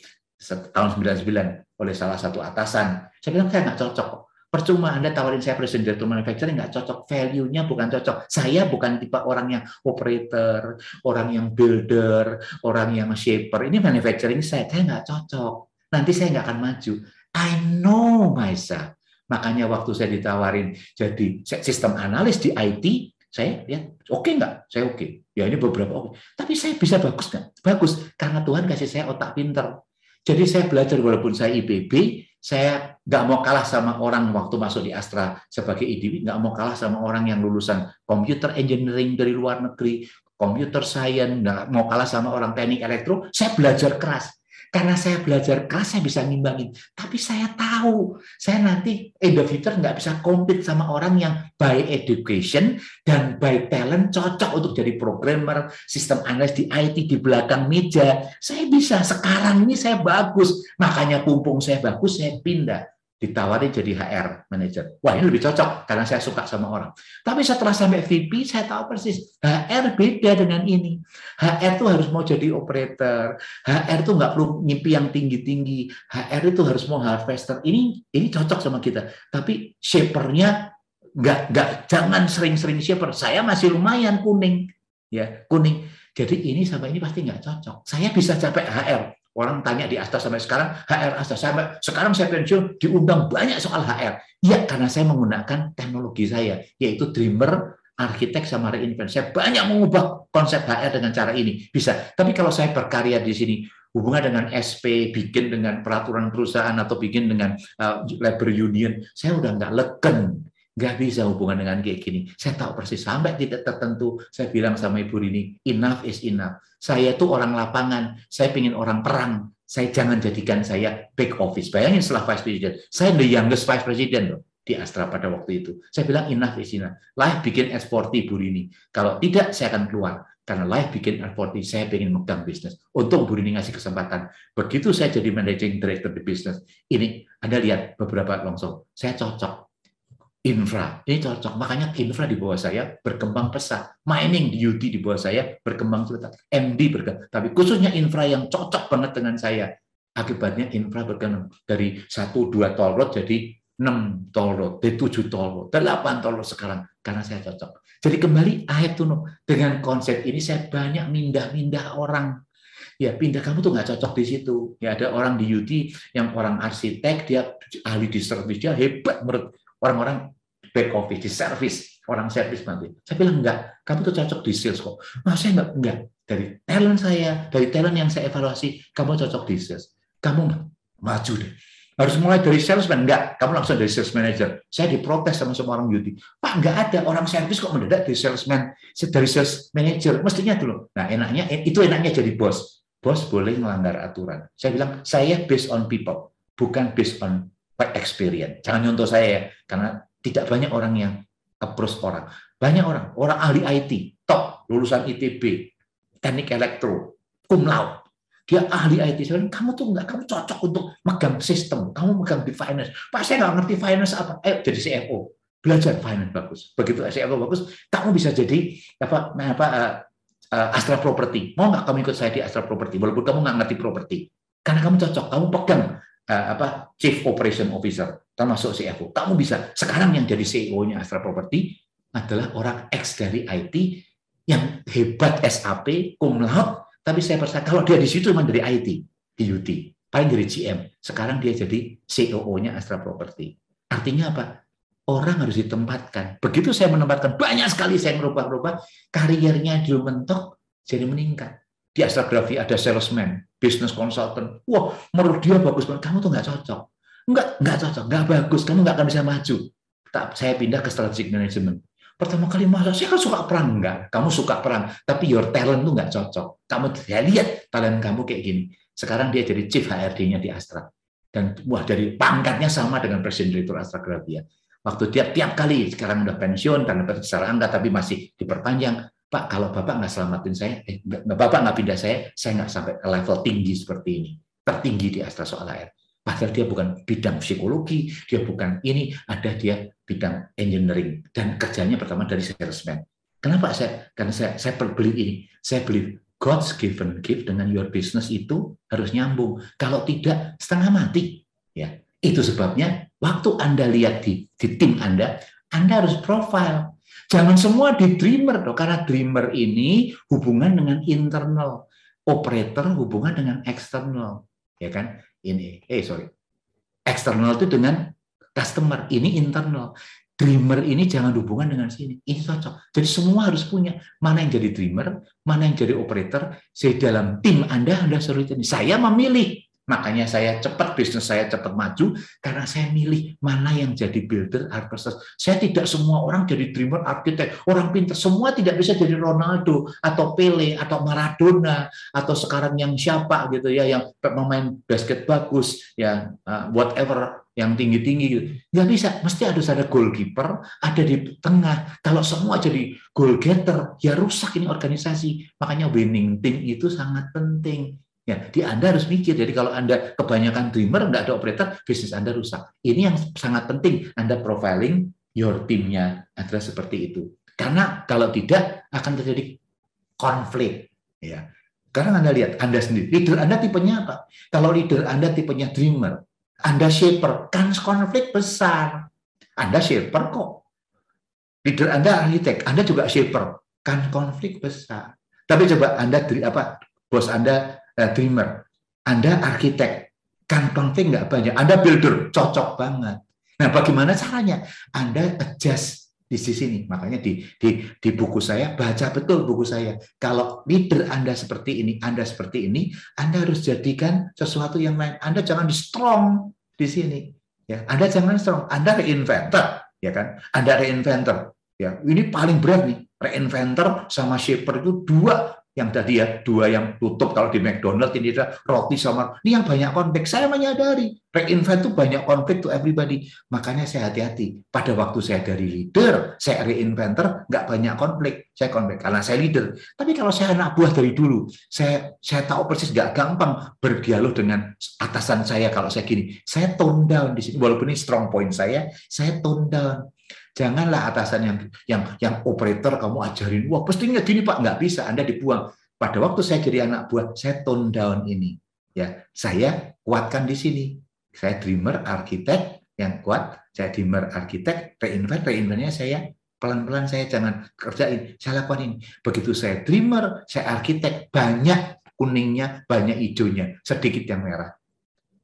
tahun 99 oleh salah satu atasan saya bilang saya nggak cocok Percuma Anda tawarin saya presiden direktur manufacturing nggak cocok, value-nya bukan cocok. Saya bukan tipe orang yang operator, orang yang builder, orang yang shaper. Ini manufacturing saya, saya nggak cocok. Nanti saya nggak akan maju. I know myself. Makanya waktu saya ditawarin jadi sistem analis di IT, saya ya oke okay nggak? Saya oke. Okay. Ya ini beberapa oke. Okay. Tapi saya bisa bagus nggak? Bagus karena Tuhan kasih saya otak pinter. Jadi saya belajar walaupun saya IPB, saya nggak mau kalah sama orang waktu masuk di Astra sebagai IDW, nggak mau kalah sama orang yang lulusan computer engineering dari luar negeri, computer science, nggak mau kalah sama orang teknik elektro. Saya belajar keras. Karena saya belajar keras, saya bisa ngimbangin. Tapi saya tahu, saya nanti in the future nggak bisa compete sama orang yang by education dan by talent cocok untuk jadi programmer, sistem analis di IT di belakang meja. Saya bisa, sekarang ini saya bagus. Makanya pumpung saya bagus, saya pindah ditawari jadi HR manager. Wah ini lebih cocok karena saya suka sama orang. Tapi setelah sampai VP saya tahu persis HR beda dengan ini. HR itu harus mau jadi operator. HR itu nggak perlu ngimpi yang tinggi-tinggi. HR itu harus mau harvester. Ini ini cocok sama kita. Tapi shapernya nggak nggak jangan sering-sering shaper. Saya masih lumayan kuning ya kuning. Jadi ini sama ini pasti nggak cocok. Saya bisa capek HR, Orang tanya di Asta sampai sekarang, HR Asta sampai sekarang saya pensiun diundang banyak soal HR. Ya karena saya menggunakan teknologi saya, yaitu Dreamer, arsitek sama reinvent. Saya banyak mengubah konsep HR dengan cara ini. Bisa. Tapi kalau saya berkarya di sini, hubungan dengan SP, bikin dengan peraturan perusahaan atau bikin dengan uh, labor union, saya udah nggak leken nggak bisa hubungan dengan kayak gini. Saya tahu persis sampai titik tertentu. Saya bilang sama Ibu Rini, enough is enough. Saya itu orang lapangan. Saya ingin orang perang. Saya jangan jadikan saya back office. Bayangin setelah vice president. Saya the youngest vice president loh di Astra pada waktu itu. Saya bilang enough is enough. Live bikin S40 Ibu Rini. Kalau tidak, saya akan keluar. Karena live bikin S40, saya ingin megang bisnis. Untuk Bu Rini ngasih kesempatan. Begitu saya jadi managing director di bisnis, ini Anda lihat beberapa longsor. Saya cocok infra. Ini cocok. Makanya infra di bawah saya berkembang pesat. Mining di UD di bawah saya berkembang pesat. MD berkembang. Tapi khususnya infra yang cocok banget dengan saya. Akibatnya infra berkembang dari satu dua tol road jadi 6 tol road, dari 7 tol road, 8 tol road sekarang karena saya cocok. Jadi kembali ayat tuh dengan konsep ini saya banyak mindah-mindah orang ya pindah kamu tuh nggak cocok di situ. Ya ada orang di UD yang orang arsitek, dia ahli di service, dia hebat menurut orang-orang back office, di service, orang service nanti. Saya bilang enggak, kamu tuh cocok di sales kok. Nah, saya enggak, enggak. Dari talent saya, dari talent yang saya evaluasi, kamu cocok di sales. Kamu maju deh. Harus mulai dari salesman, enggak. Kamu langsung dari sales manager. Saya diprotes sama semua orang beauty. Pak, enggak ada orang service kok mendadak dari salesman, dari sales manager. Mestinya dulu. Nah, enaknya itu enaknya jadi bos. bos boleh melanggar aturan. Saya bilang, saya based on people, bukan based on experience. Jangan nyontoh saya ya, karena tidak banyak orang yang approach orang. Banyak orang, orang ahli IT, top, lulusan ITB, teknik elektro, cum laude. Dia ahli IT. Saya bilang, kamu tuh enggak, kamu cocok untuk megang sistem, kamu megang di finance. Pak, saya nggak ngerti finance apa. Eh, jadi CFO. Belajar finance bagus. Begitu CFO bagus, kamu bisa jadi apa, apa uh, Astra Property. Mau nggak kamu ikut saya di Astra Property? Walaupun kamu nggak ngerti properti. Karena kamu cocok, kamu pegang apa Chief Operation Officer, termasuk CFO. Kamu bisa. Sekarang yang jadi CEO-nya Astra Property adalah orang ex dari IT yang hebat SAP, cum laude, tapi saya percaya kalau dia di situ memang dari IT, di UT, paling dari GM. Sekarang dia jadi CEO-nya Astra Property. Artinya apa? orang harus ditempatkan. Begitu saya menempatkan, banyak sekali saya merubah-rubah, karirnya dulu mentok, jadi meningkat. Di astrografi ada salesman, business consultant. Wah, menurut dia bagus banget. Kamu tuh nggak cocok. Nggak, nggak cocok, nggak bagus. Kamu nggak akan bisa maju. Saya pindah ke strategic management. Pertama kali masa saya kan suka perang enggak. Kamu suka perang, tapi your talent tuh nggak cocok. Kamu saya lihat talent kamu kayak gini. Sekarang dia jadi chief HRD-nya di Astra. Dan wah dari pangkatnya sama dengan presiden direktur Astra Grafia Waktu tiap-tiap kali, sekarang udah pensiun, karena secara angka, tapi masih diperpanjang. Pak, kalau Bapak nggak selamatin saya, eh, Bapak nggak pindah saya, saya nggak sampai ke level tinggi seperti ini. Tertinggi di Astra Soal Air. Padahal dia bukan bidang psikologi, dia bukan ini, ada dia bidang engineering. Dan kerjanya pertama dari salesman. Kenapa saya? Karena saya, saya beli ini. Saya beli God's given gift dengan your business itu harus nyambung. Kalau tidak, setengah mati. Ya, itu sebabnya waktu Anda lihat di, di tim Anda, Anda harus profile. Jangan semua di dreamer dong, karena dreamer ini hubungan dengan internal, operator hubungan dengan eksternal, ya kan? Ini, eh sorry, eksternal itu dengan customer, ini internal. Dreamer ini jangan hubungan dengan sini, ini cocok. Jadi semua harus punya mana yang jadi dreamer, mana yang jadi operator. Saya dalam tim Anda, Anda suruh ini. Saya memilih Makanya saya cepat bisnis saya cepat maju karena saya milih mana yang jadi builder architect. Saya tidak semua orang jadi dreamer arsitek, orang pintar semua tidak bisa jadi Ronaldo atau Pele atau Maradona atau sekarang yang siapa gitu ya yang pemain basket bagus ya uh, whatever yang tinggi-tinggi gitu. Nggak bisa, mesti harus ada goalkeeper, ada di tengah. Kalau semua jadi goal getter, ya rusak ini organisasi. Makanya winning team itu sangat penting Ya, di Anda harus mikir. Jadi kalau Anda kebanyakan dreamer, nggak ada operator, bisnis Anda rusak. Ini yang sangat penting. Anda profiling your timnya adalah seperti itu. Karena kalau tidak akan terjadi konflik. Ya, karena Anda lihat Anda sendiri, leader Anda tipenya apa? Kalau leader Anda tipenya dreamer, Anda shaper, kan konflik besar. Anda shaper kok. Leader Anda arsitek, Anda juga shaper, kan konflik besar. Tapi coba Anda apa bos Anda uh, dreamer, Anda arsitek, kan konflik nggak banyak. Anda builder, cocok banget. Nah, bagaimana caranya? Anda adjust di sisi ini. Makanya di, di, di buku saya, baca betul buku saya. Kalau leader Anda seperti ini, Anda seperti ini, Anda harus jadikan sesuatu yang lain. Anda jangan di strong di sini. Ya, Anda jangan strong. Anda reinventor, ya kan? Anda reinventor. Ya, ini paling berat nih. Reinventor sama shaper itu dua yang tadi ya dua yang tutup kalau di McDonald ini ada roti sama ini yang banyak konflik. Saya menyadari reinvent itu banyak konflik to everybody. Makanya saya hati-hati. Pada waktu saya dari leader saya reinventor nggak banyak konflik. Saya konflik karena saya leader. Tapi kalau saya anak buah dari dulu saya saya tahu persis nggak gampang berdialog dengan atasan saya kalau saya gini. Saya tone down di sini. Walaupun ini strong point saya saya tone down Janganlah atasan yang yang yang operator kamu ajarin, wah pastinya gini Pak, nggak bisa, Anda dibuang. Pada waktu saya jadi anak buah, saya tone down ini. Ya, saya kuatkan di sini. Saya dreamer, arsitek yang kuat, saya dreamer, arsitek, reinvent, reinventnya saya pelan-pelan saya jangan kerjain, saya lakukan ini. Begitu saya dreamer, saya arsitek, banyak kuningnya, banyak hijaunya, sedikit yang merah.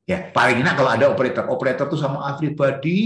Ya, paling enak kalau ada operator. Operator itu sama everybody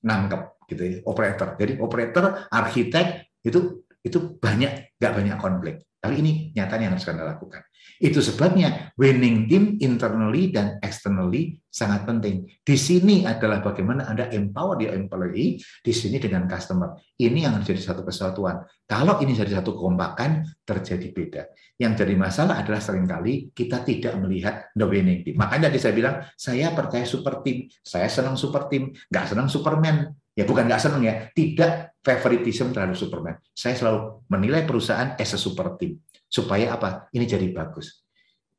nangkep gitu ya, operator. Jadi operator, arsitek itu itu banyak, nggak banyak konflik. Tapi ini nyatanya yang harus Anda lakukan. Itu sebabnya winning team internally dan externally sangat penting. Di sini adalah bagaimana Anda empower your employee, di sini dengan customer. Ini yang jadi satu kesatuan. Kalau ini jadi satu kekompakan, terjadi beda. Yang jadi masalah adalah sering kali kita tidak melihat the winning team. Makanya tadi saya bilang, saya percaya super team, saya senang super team, nggak senang Superman. Ya bukan nggak senang ya, tidak favoritism terhadap Superman. Saya selalu menilai perusahaan as a super team. Supaya apa? Ini jadi bagus.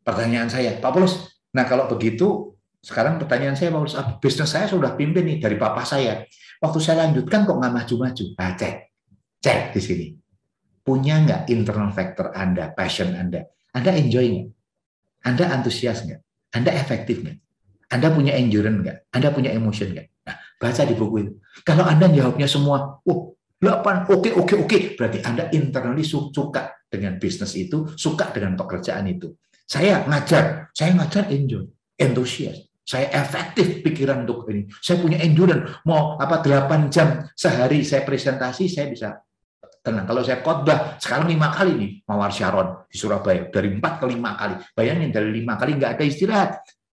Pertanyaan saya, Pak Paulus, nah kalau begitu, sekarang pertanyaan saya, Pak Paulus, bisnis saya sudah pimpin nih dari papa saya. Waktu saya lanjutkan kok nggak maju-maju? Nah, cek. Cek di sini. Punya nggak internal factor Anda, passion Anda? Anda enjoy nggak? Anda antusias nggak? Anda efektif nggak? Anda punya endurance nggak? Anda punya emotion nggak? Baca di buku itu. Kalau Anda jawabnya semua, oh, 8, oke, oke, oke. Berarti Anda internally suka dengan bisnis itu, suka dengan pekerjaan itu. Saya ngajar, saya ngajar enjoy, entusias. Saya efektif pikiran untuk ini. Saya punya endurance. Mau apa 8 jam sehari saya presentasi, saya bisa tenang. Kalau saya khotbah, sekarang lima kali nih, Mawar Sharon di Surabaya. Dari empat ke lima kali. Bayangin, dari lima kali nggak ada istirahat.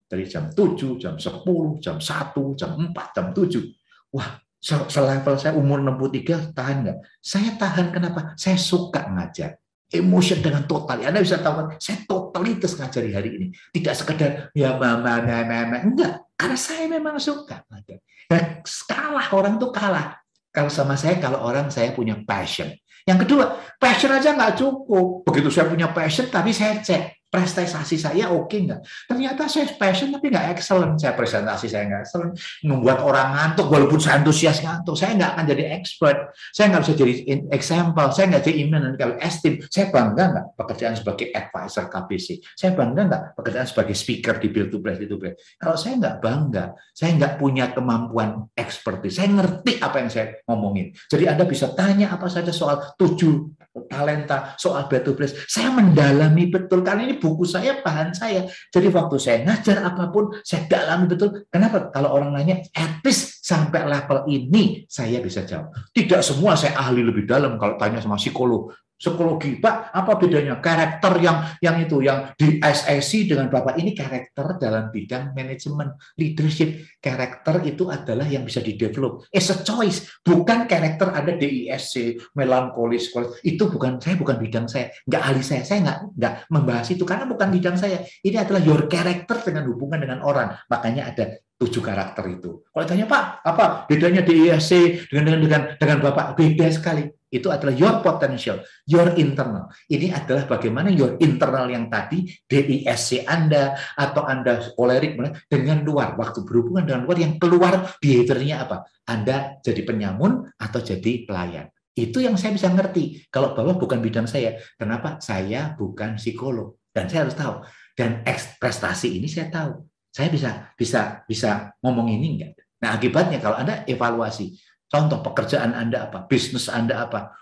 Dari jam 7, jam 10, jam 1, jam 4, jam 7. Wah, selevel saya umur 63 tahan nggak? Saya tahan kenapa? Saya suka ngajar. Emotion dengan total. Anda bisa tahu kan, saya totalitas ngajari hari ini. Tidak sekedar ya mama, mama, mama. Enggak, karena saya memang suka ngajar. Nah, kalah orang tuh kalah. Kalau sama saya, kalau orang saya punya passion. Yang kedua, passion aja nggak cukup. Begitu saya punya passion, tapi saya cek prestasi saya oke okay nggak? Ternyata saya passion tapi nggak excellent. Saya presentasi saya nggak excellent. Membuat orang ngantuk walaupun saya antusias ngantuk. Saya nggak akan jadi expert. Saya nggak bisa jadi example. Saya nggak jadi iman kalau esteem. Saya bangga nggak pekerjaan sebagai advisor KBC. Saya bangga nggak pekerjaan sebagai speaker di Build to Bless itu Kalau saya nggak bangga, saya nggak punya kemampuan expertise. Saya ngerti apa yang saya ngomongin. Jadi Anda bisa tanya apa saja soal tujuh talenta, soal to Bless. Saya mendalami betul karena ini buku saya, bahan saya. Jadi waktu saya ngajar apa pun, saya dalami betul. Kenapa? Kalau orang nanya, etis sampai level ini, saya bisa jawab. Tidak semua saya ahli lebih dalam kalau tanya sama psikolog psikologi pak apa bedanya karakter yang yang itu yang di SSC dengan bapak? Ini karakter dalam bidang manajemen leadership. Karakter itu adalah yang bisa di develop it's a choice. Bukan karakter ada DISC melankolis itu bukan saya bukan bidang saya. Nggak ahli saya. Saya nggak nggak membahas itu karena bukan bidang saya. Ini adalah your character dengan hubungan dengan orang. Makanya ada tujuh karakter itu. Kalau tanya Pak, apa bedanya DISC dengan dengan dengan dengan Bapak? Beda sekali itu adalah your potential, your internal. Ini adalah bagaimana your internal yang tadi DISC Anda atau Anda kolerik dengan luar waktu berhubungan dengan luar yang keluar behaviornya apa? Anda jadi penyamun atau jadi pelayan. Itu yang saya bisa ngerti. Kalau bawah bukan bidang saya, kenapa? Saya bukan psikolog dan saya harus tahu. Dan prestasi ini saya tahu. Saya bisa bisa bisa ngomong ini enggak. Nah, akibatnya kalau Anda evaluasi, Contoh pekerjaan Anda apa, bisnis Anda apa.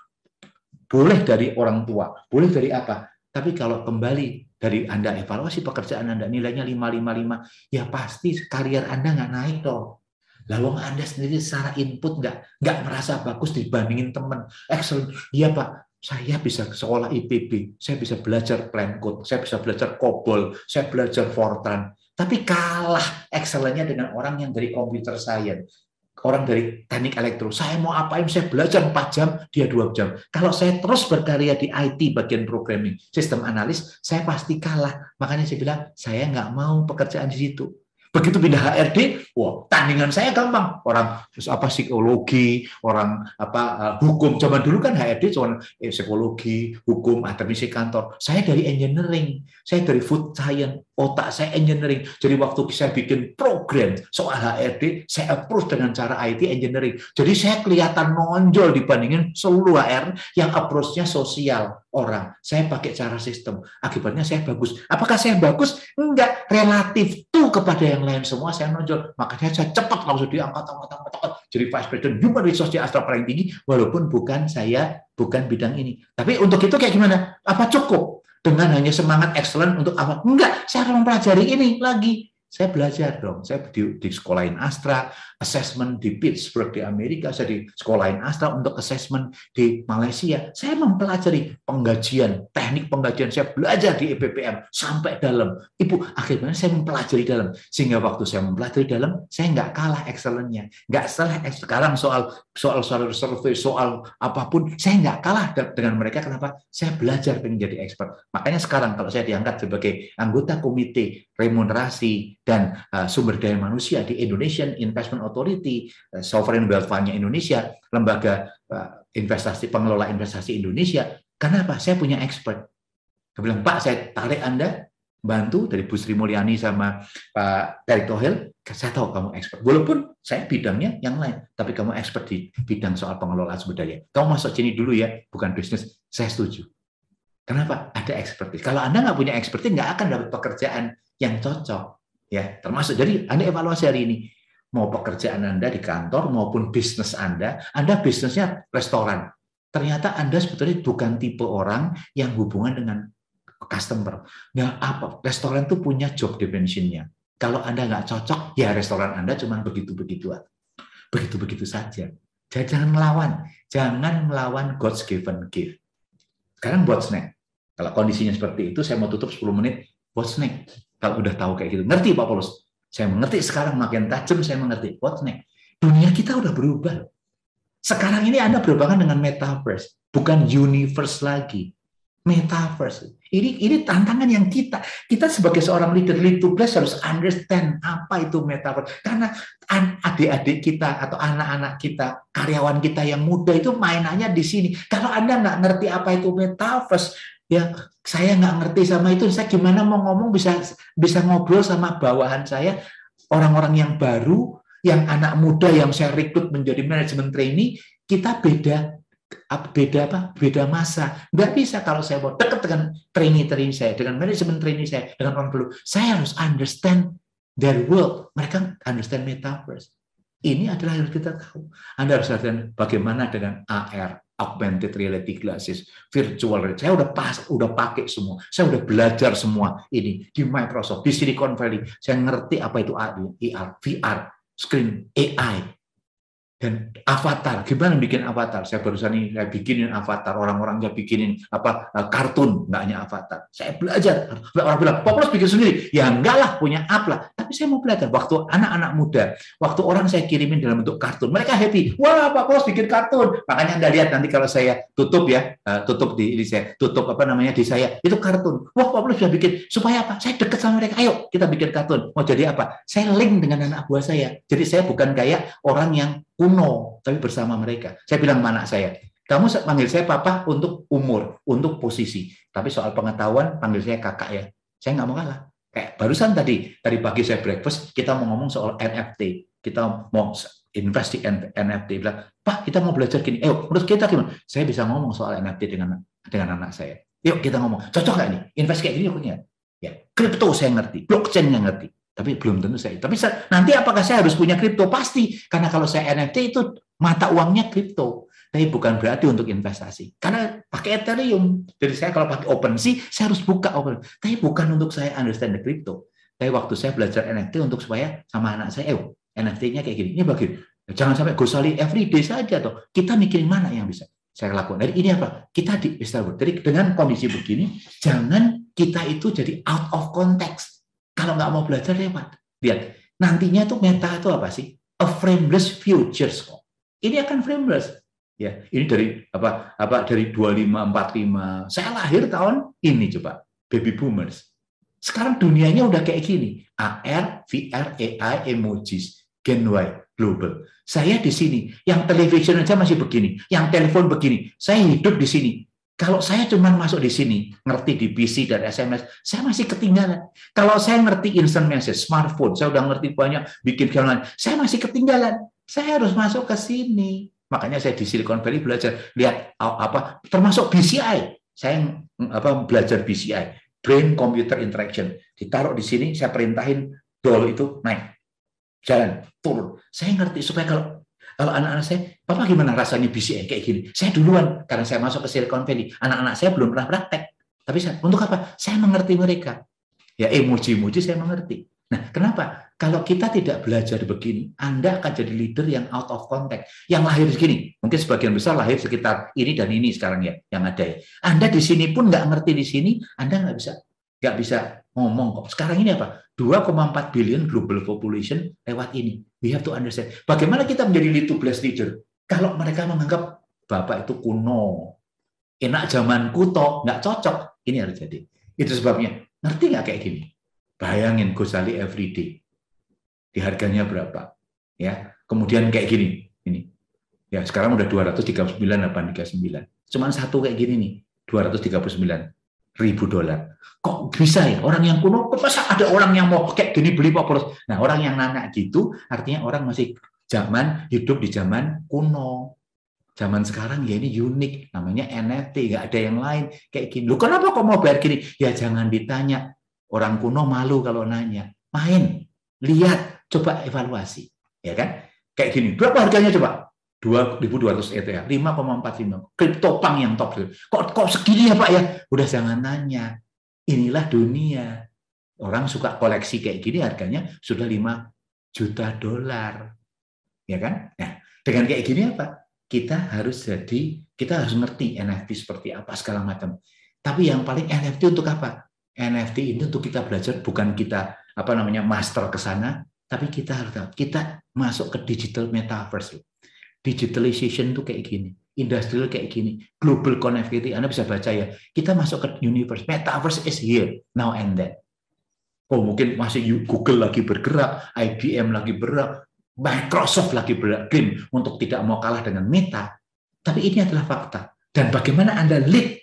Boleh dari orang tua, boleh dari apa. Tapi kalau kembali dari Anda evaluasi pekerjaan Anda nilainya 555, ya pasti karier Anda nggak naik toh. Lalu Anda sendiri secara input nggak nggak merasa bagus dibandingin teman. Excellent. Iya Pak, saya bisa sekolah IPB, saya bisa belajar plan code, saya bisa belajar COBOL, saya belajar Fortran. Tapi kalah excellentnya dengan orang yang dari computer science orang dari teknik elektro, saya mau apain, saya belajar 4 jam, dia 2 jam. Kalau saya terus berkarya di IT bagian programming, sistem analis, saya pasti kalah. Makanya saya bilang, saya nggak mau pekerjaan di situ. Begitu pindah HRD, wah tandingan saya gampang. Orang apa psikologi, orang apa uh, hukum. Zaman dulu kan HRD cuma eh, psikologi, hukum, administrasi kantor. Saya dari engineering, saya dari food science, otak saya engineering. Jadi waktu saya bikin program soal HRD, saya approach dengan cara IT engineering. Jadi saya kelihatan nonjol dibandingin seluruh HR yang approach-nya sosial orang. Saya pakai cara sistem. Akibatnya saya bagus. Apakah saya bagus? Enggak. Relatif tuh kepada yang lain semua saya nonjol. Makanya saya cepat langsung diangkat, angkat, angkat, angkat. Jadi Vice President Human Resource di Astra paling tinggi, walaupun bukan saya, bukan bidang ini. Tapi untuk itu kayak gimana? Apa cukup? Dengan hanya semangat excellent untuk apa? Enggak, saya akan mempelajari ini lagi. Saya belajar dong. Saya di, di sekolahin Astra, assessment di Pittsburgh di Amerika, saya di sekolahin Astra untuk assessment di Malaysia. Saya mempelajari penggajian, teknik penggajian. Saya belajar di EPPM sampai dalam. Ibu, akhirnya saya mempelajari dalam. Sehingga waktu saya mempelajari dalam, saya nggak kalah excellentnya. Nggak salah sekarang soal soal soal survei, soal apa pun, saya nggak kalah dengan mereka. Kenapa? Saya belajar pengen jadi expert. Makanya sekarang kalau saya diangkat sebagai anggota komite remunerasi dan uh, sumber daya manusia di Indonesian Investment Authority, uh, Sovereign Wealth Fund-nya Indonesia, lembaga uh, investasi pengelola investasi Indonesia. Kenapa? Saya punya expert. Saya bilang, Pak, saya tarik Anda, bantu dari Bu Sri Mulyani sama Pak Erick Thohir, saya tahu kamu expert. Walaupun saya bidangnya yang lain, tapi kamu expert di bidang soal pengelolaan sumber daya. Kamu masuk sini dulu ya, bukan bisnis. Saya setuju. Kenapa? Ada expertise. Kalau Anda nggak punya expertise, nggak akan dapat pekerjaan yang cocok ya termasuk jadi Anda evaluasi hari ini mau pekerjaan Anda di kantor maupun bisnis Anda, Anda bisnisnya restoran. Ternyata Anda sebetulnya bukan tipe orang yang hubungan dengan customer. Nah, apa? Restoran itu punya job dimensionnya. Kalau Anda nggak cocok, ya restoran Anda cuma begitu-begitu. Begitu-begitu saja. Jadi jangan melawan. Jangan melawan God's given gift. Sekarang buat snack. Kalau kondisinya seperti itu, saya mau tutup 10 menit. Buat snack kalau udah tahu kayak gitu. Ngerti Pak Paulus? Saya mengerti sekarang makin tajam saya mengerti. What's next? Dunia kita udah berubah. Sekarang ini Anda berhubungan dengan metaverse, bukan universe lagi. Metaverse. Ini ini tantangan yang kita kita sebagai seorang leader lead to bless harus understand apa itu metaverse. Karena adik-adik kita atau anak-anak kita, karyawan kita yang muda itu mainannya di sini. Kalau Anda nggak ngerti apa itu metaverse, ya saya nggak ngerti sama itu. Saya gimana mau ngomong bisa bisa ngobrol sama bawahan saya? Orang-orang yang baru yang anak muda yang saya rekrut menjadi manajemen trainee kita beda beda apa? Beda masa. Nggak bisa kalau saya mau dekat dengan trainee trainee saya dengan manajemen trainee saya dengan orang baru saya harus understand their world. Mereka understand metaverse. Ini adalah yang kita tahu. Anda harus understand bagaimana dengan AR augmented reality glasses, virtual reality. Saya udah pas, udah pakai semua. Saya udah belajar semua ini di Microsoft, di Silicon Valley. Saya ngerti apa itu AR, VR, screen, AI, dan avatar gimana bikin avatar? Saya barusan ini saya bikinin avatar orang-orang saya bikinin apa eh, kartun nggak hanya avatar. Saya belajar. Orang bilang Populus bikin sendiri? Ya enggak lah punya app lah. Tapi saya mau belajar. Waktu anak-anak muda waktu orang saya kirimin dalam bentuk kartun mereka happy. Wah Populus bikin kartun. Makanya anda lihat nanti kalau saya tutup ya eh, tutup di, di saya tutup apa namanya di saya itu kartun. Wah Populus sudah bikin. Supaya apa? Saya deket sama mereka. Ayo kita bikin kartun. Mau jadi apa? Saya link dengan anak buah saya. Jadi saya bukan kayak orang yang kuno, tapi bersama mereka. Saya bilang mana saya, kamu panggil saya papa untuk umur, untuk posisi. Tapi soal pengetahuan, panggil saya kakak ya. Saya nggak mau kalah. Kayak barusan tadi, tadi pagi saya breakfast, kita mau ngomong soal NFT. Kita mau invest di NFT. Bilang, Pak, kita mau belajar gini. Eh, menurut kita gimana? Saya bisa ngomong soal NFT dengan dengan anak saya. Yuk kita ngomong. Cocok nggak nih? Invest kayak gini, punya. Ya, kripto saya ngerti, blockchain yang ngerti. Tapi belum tentu saya. Tapi nanti apakah saya harus punya kripto? Pasti. Karena kalau saya NFT itu mata uangnya kripto. Tapi bukan berarti untuk investasi. Karena pakai Ethereum. Jadi saya kalau pakai OpenSea, saya harus buka Open. Tapi bukan untuk saya understand the crypto. Tapi waktu saya belajar NFT untuk supaya sama anak saya, eh NFT-nya kayak gini. Ini bagi jangan sampai gosali everyday saja toh. Kita mikirin mana yang bisa saya lakukan. Jadi ini apa? Kita di Jadi dengan kondisi begini, jangan kita itu jadi out of context kalau nggak mau belajar lewat. Lihat, nantinya tuh meta itu apa sih? A frameless futures kok. Ini akan frameless. Ya, ini dari apa apa dari 2545. Saya lahir tahun ini coba, baby boomers. Sekarang dunianya udah kayak gini. AR, VR, AI, emojis, Gen Y, global. Saya di sini, yang television aja masih begini, yang telepon begini. Saya hidup di sini. Kalau saya cuma masuk di sini, ngerti di PC dan SMS, saya masih ketinggalan. Kalau saya ngerti instant message, smartphone, saya udah ngerti banyak bikin jalan, saya masih ketinggalan. Saya harus masuk ke sini. Makanya saya di Silicon Valley belajar lihat apa termasuk BCI. Saya apa belajar BCI, brain computer interaction. Ditaruh di sini, saya perintahin dol itu naik. Jalan, turun. Saya ngerti supaya kalau kalau anak-anak saya, Papa gimana rasanya BCA kayak gini? Saya duluan, karena saya masuk ke Silicon Valley. Anak-anak saya belum pernah praktek. Tapi saya, untuk apa? Saya mengerti mereka. Ya emoji-emoji saya mengerti. Nah, kenapa? Kalau kita tidak belajar begini, Anda akan jadi leader yang out of contact. Yang lahir segini, mungkin sebagian besar lahir sekitar ini dan ini sekarang ya, yang ada ya. Anda di sini pun nggak ngerti di sini, Anda nggak bisa nggak bisa ngomong kok. Sekarang ini apa? 2,4 billion global population lewat ini. We have to understand. Bagaimana kita menjadi lead to bless leader? Kalau mereka menganggap Bapak itu kuno, enak zaman kuto, nggak cocok, ini harus jadi. Itu sebabnya. Ngerti nggak kayak gini? Bayangin Gosali everyday. Di harganya berapa? Ya, kemudian kayak gini, ini. Ya, sekarang udah 239 839. Cuman satu kayak gini nih, 239 ribu dolar. Kok bisa ya orang yang kuno? Kok masa ada orang yang mau kayak gini beli Boros? Nah orang yang nanya gitu artinya orang masih zaman hidup di zaman kuno. Zaman sekarang ya ini unik, namanya NFT, nggak ada yang lain kayak gini. Lu kenapa kok mau bayar gini? Ya jangan ditanya. Orang kuno malu kalau nanya. Main, lihat, coba evaluasi, ya kan? Kayak gini. Berapa harganya coba? 2.200 ETH, 5,45. Kripto pang yang top. Kok kok segini ya Pak ya? Udah jangan nanya. Inilah dunia. Orang suka koleksi kayak gini harganya sudah 5 juta dolar. Ya kan? Nah, dengan kayak gini apa? Kita harus jadi, kita harus ngerti NFT seperti apa segala macam. Tapi yang paling NFT untuk apa? NFT ini untuk kita belajar bukan kita apa namanya master ke sana, tapi kita harus kita masuk ke digital metaverse digitalization itu kayak gini, industrial kayak gini, global connectivity. Anda bisa baca ya. Kita masuk ke universe, metaverse is here now and then. Oh mungkin masih Google lagi bergerak, IBM lagi bergerak, Microsoft lagi bergerak untuk tidak mau kalah dengan Meta. Tapi ini adalah fakta. Dan bagaimana Anda lead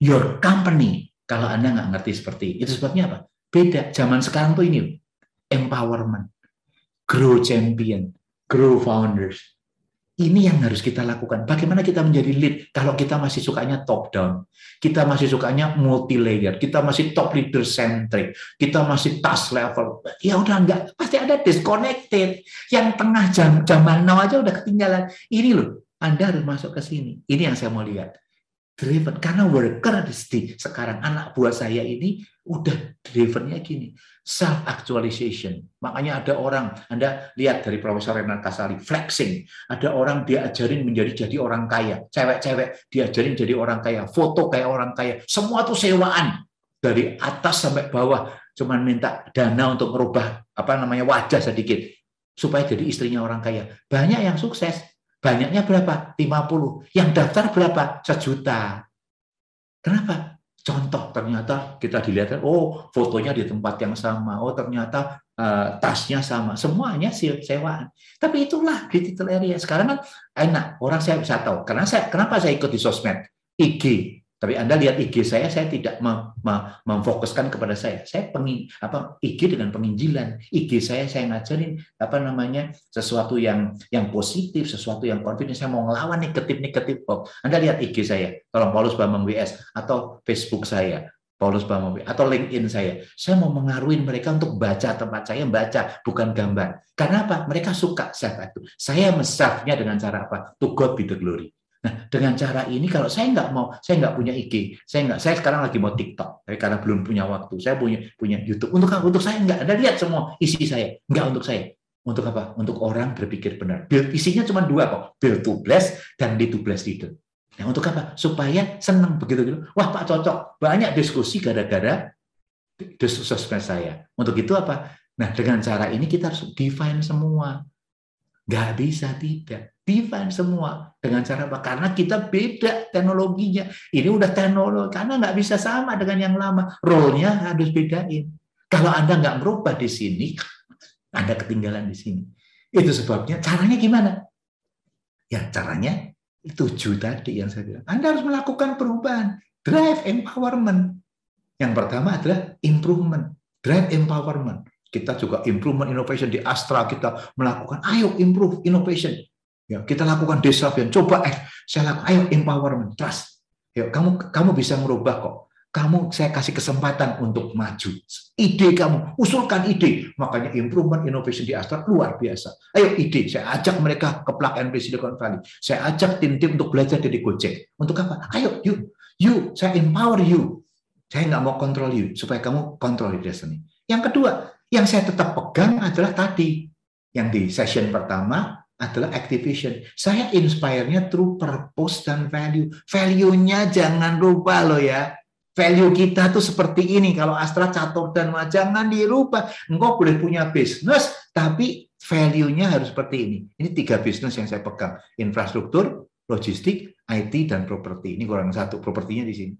your company kalau Anda nggak ngerti seperti itu. Itu sebabnya apa? Beda. Zaman sekarang tuh ini empowerment, grow champion, grow founders. Ini yang harus kita lakukan. Bagaimana kita menjadi lead kalau kita masih sukanya top down, kita masih sukanya multi layer, kita masih top leader centric, kita masih task level. Ya udah enggak, pasti ada disconnected. Yang tengah jam zaman now aja udah ketinggalan. Ini loh, Anda harus masuk ke sini. Ini yang saya mau lihat driven karena worker di sekarang anak buah saya ini udah drivennya gini. Self actualization makanya ada orang anda lihat dari Profesor Renan Kasali flexing. Ada orang diajarin menjadi jadi orang kaya. Cewek-cewek diajarin jadi orang kaya. Foto kayak orang kaya. Semua tuh sewaan. Dari atas sampai bawah. Cuman minta dana untuk merubah apa namanya wajah sedikit. Supaya jadi istrinya orang kaya. Banyak yang sukses. Banyaknya berapa? 50. Yang daftar berapa? Sejuta. Kenapa? Contoh, ternyata kita dilihat, oh fotonya di tempat yang sama, oh ternyata uh, tasnya sama, semuanya sewaan. Tapi itulah digital area. Sekarang kan enak, orang saya bisa tahu. Karena saya, kenapa saya ikut di sosmed? IG, tapi Anda lihat IG saya, saya tidak mem memfokuskan kepada saya. Saya pengin, apa IG dengan penginjilan. IG saya saya ngajarin apa namanya sesuatu yang yang positif, sesuatu yang confident. Saya mau ngelawan negatif-negatif kok. Anda lihat IG saya, tolong Paulus Bambang WS atau Facebook saya, Paulus Bambang atau LinkedIn saya. Saya mau mengaruhi mereka untuk baca tempat saya baca, bukan gambar. Karena apa? Mereka suka saya itu. Saya mesafnya dengan cara apa? To God be the glory. Nah, dengan cara ini kalau saya nggak mau, saya nggak punya IG, saya nggak, saya sekarang lagi mau TikTok, tapi karena belum punya waktu, saya punya punya YouTube. Untuk untuk saya nggak, ada lihat semua isi saya, nggak untuk saya. Untuk apa? Untuk orang berpikir benar. Build isinya cuma dua kok, build to bless dan lead to bless leader. Nah, untuk apa? Supaya senang begitu gitu. Wah, Pak cocok. Banyak diskusi gara-gara sosmed saya. Untuk itu apa? Nah, dengan cara ini kita harus define semua. Nggak bisa tidak define semua dengan cara apa? Karena kita beda teknologinya. Ini udah teknologi, karena nggak bisa sama dengan yang lama. Role-nya harus bedain. Kalau Anda nggak merubah di sini, Anda ketinggalan di sini. Itu sebabnya caranya gimana? Ya caranya tujuh tadi yang saya bilang. Anda harus melakukan perubahan. Drive empowerment. Yang pertama adalah improvement. Drive empowerment. Kita juga improvement innovation di Astra kita melakukan ayo improve innovation Ya, kita lakukan disruption. Coba eh, saya lakukan, ayo empowerment, trust. Ya, kamu kamu bisa merubah kok. Kamu saya kasih kesempatan untuk maju. Ide kamu, usulkan ide. Makanya improvement innovation di Astra luar biasa. Ayo ide, saya ajak mereka ke plug and play Silicon Valley. Saya ajak tim-tim untuk belajar dari Gojek. Untuk apa? Ayo, you, you, saya empower you. Saya nggak mau kontrol you, supaya kamu kontrol destiny. Yang kedua, yang saya tetap pegang adalah tadi yang di session pertama adalah activation. Saya inspire-nya through purpose dan value. Value-nya jangan lupa loh ya. Value kita tuh seperti ini. Kalau Astra catur dan jangan dirubah. Engkau boleh punya bisnis, tapi value-nya harus seperti ini. Ini tiga bisnis yang saya pegang. Infrastruktur, logistik, IT, dan properti. Ini kurang satu. Propertinya di sini.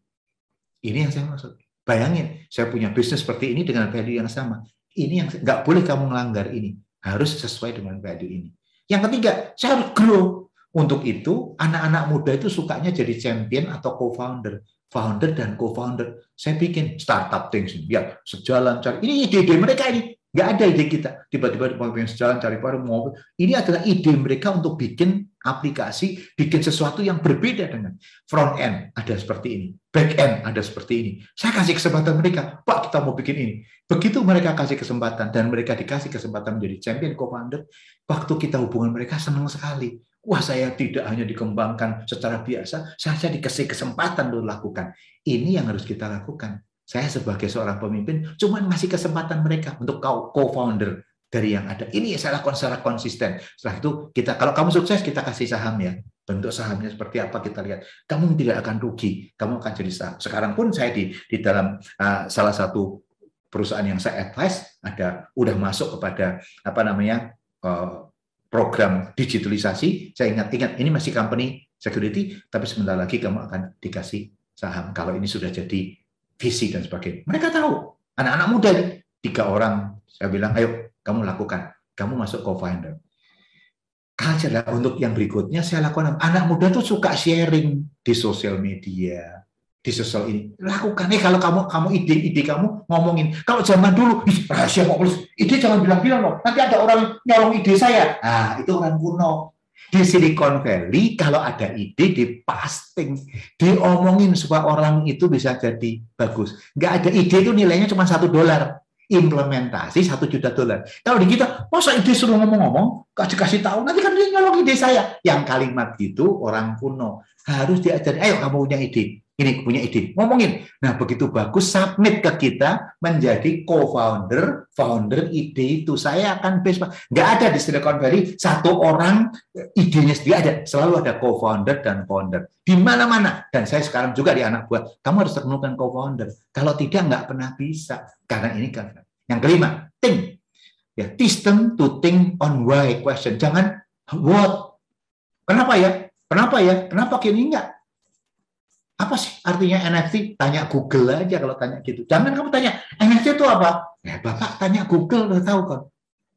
Ini yang saya maksud. Bayangin, saya punya bisnis seperti ini dengan value yang sama. Ini yang nggak boleh kamu melanggar ini. Harus sesuai dengan value ini. Yang ketiga, saya harus grow. Untuk itu, anak-anak muda itu sukanya jadi champion atau co-founder. Founder dan co-founder. Saya bikin startup things. Ya, sejalan cari. Ini ide-ide mereka ini. Nggak ada ide kita. Tiba-tiba yang sejalan cari baru mau. Ini adalah ide mereka untuk bikin aplikasi, bikin sesuatu yang berbeda dengan front end ada seperti ini, back end ada seperti ini. Saya kasih kesempatan mereka, Pak kita mau bikin ini. Begitu mereka kasih kesempatan dan mereka dikasih kesempatan menjadi champion co-founder, waktu kita hubungan mereka senang sekali. Wah saya tidak hanya dikembangkan secara biasa, saya dikasih kesempatan untuk lakukan. Ini yang harus kita lakukan. Saya sebagai seorang pemimpin cuma masih kesempatan mereka untuk co-founder dari yang ada. Ini saya lakukan secara konsisten. Setelah itu kita kalau kamu sukses kita kasih saham ya. Bentuk sahamnya seperti apa kita lihat. Kamu tidak akan rugi, kamu akan jadi saham. Sekarang pun saya di di dalam uh, salah satu perusahaan yang saya advice ada udah masuk kepada apa namanya uh, program digitalisasi. Saya ingat-ingat ini masih company security, tapi sebentar lagi kamu akan dikasih saham kalau ini sudah jadi visi dan sebagainya. Mereka tahu, anak-anak muda tiga orang, saya bilang, ayo kamu lakukan, kamu masuk co-founder. Culture untuk yang berikutnya saya lakukan, anak muda tuh suka sharing di sosial media, di sosial ini. Lakukan nih kalau kamu kamu ide-ide kamu ngomongin. Kalau zaman dulu rahasia kok ide jangan bilang-bilang loh. Nanti ada orang nyolong ide saya. Ah, itu orang kuno di Silicon Valley kalau ada ide dipasting, diomongin supaya orang itu bisa jadi bagus. Nggak ada ide itu nilainya cuma satu dolar. Implementasi satu juta dolar. Kalau di kita, masa ide suruh ngomong-ngomong, kasih kasih tahu, nanti kan dia nyolong ide saya. Yang kalimat itu orang kuno harus diajari. Ayo kamu punya ide, ini punya ide, ngomongin. Nah, begitu bagus, submit ke kita menjadi co-founder, founder ide itu. Saya akan base, nggak ada di Silicon Valley satu orang idenya sendiri ada, selalu ada co-founder dan founder di mana-mana. Dan saya sekarang juga di anak buah, kamu harus temukan co-founder. Kalau tidak, nggak pernah bisa. Karena ini kan. Yang kelima, think. Ya, system to think on why question. Jangan what. Kenapa ya? Kenapa ya? Kenapa kini enggak? Apa sih artinya NFT? Tanya Google aja kalau tanya gitu. Jangan kamu tanya, NFT itu apa? Ya Bapak tanya Google, udah tahu kan.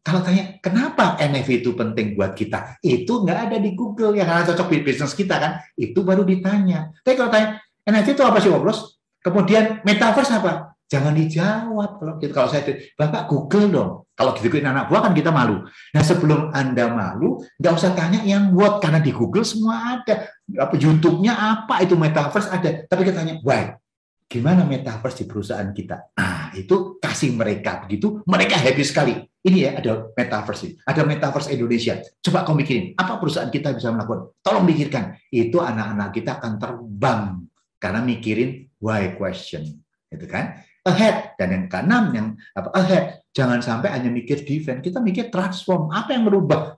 Kalau tanya, kenapa NFT itu penting buat kita? Itu nggak ada di Google, yang karena cocok di bisnis kita kan. Itu baru ditanya. Tapi kalau tanya, NFT itu apa sih, Woblos? Kemudian metaverse apa? Jangan dijawab kalau gitu. Kalau saya Bapak Google dong. Kalau gitu anak buah kan kita malu. Nah sebelum Anda malu, nggak usah tanya yang what karena di Google semua ada. Apa YouTube-nya apa itu metaverse ada. Tapi kita tanya, why? Gimana metaverse di perusahaan kita? Ah itu kasih mereka begitu, mereka happy sekali. Ini ya ada metaverse ini, ada metaverse Indonesia. Coba kau mikirin, apa perusahaan kita bisa melakukan? Tolong pikirkan. Itu anak-anak kita akan terbang karena mikirin why question, gitu kan? Ahead. Dan yang keenam yang apa ahead. Jangan sampai hanya mikir defense. Kita mikir transform. Apa yang merubah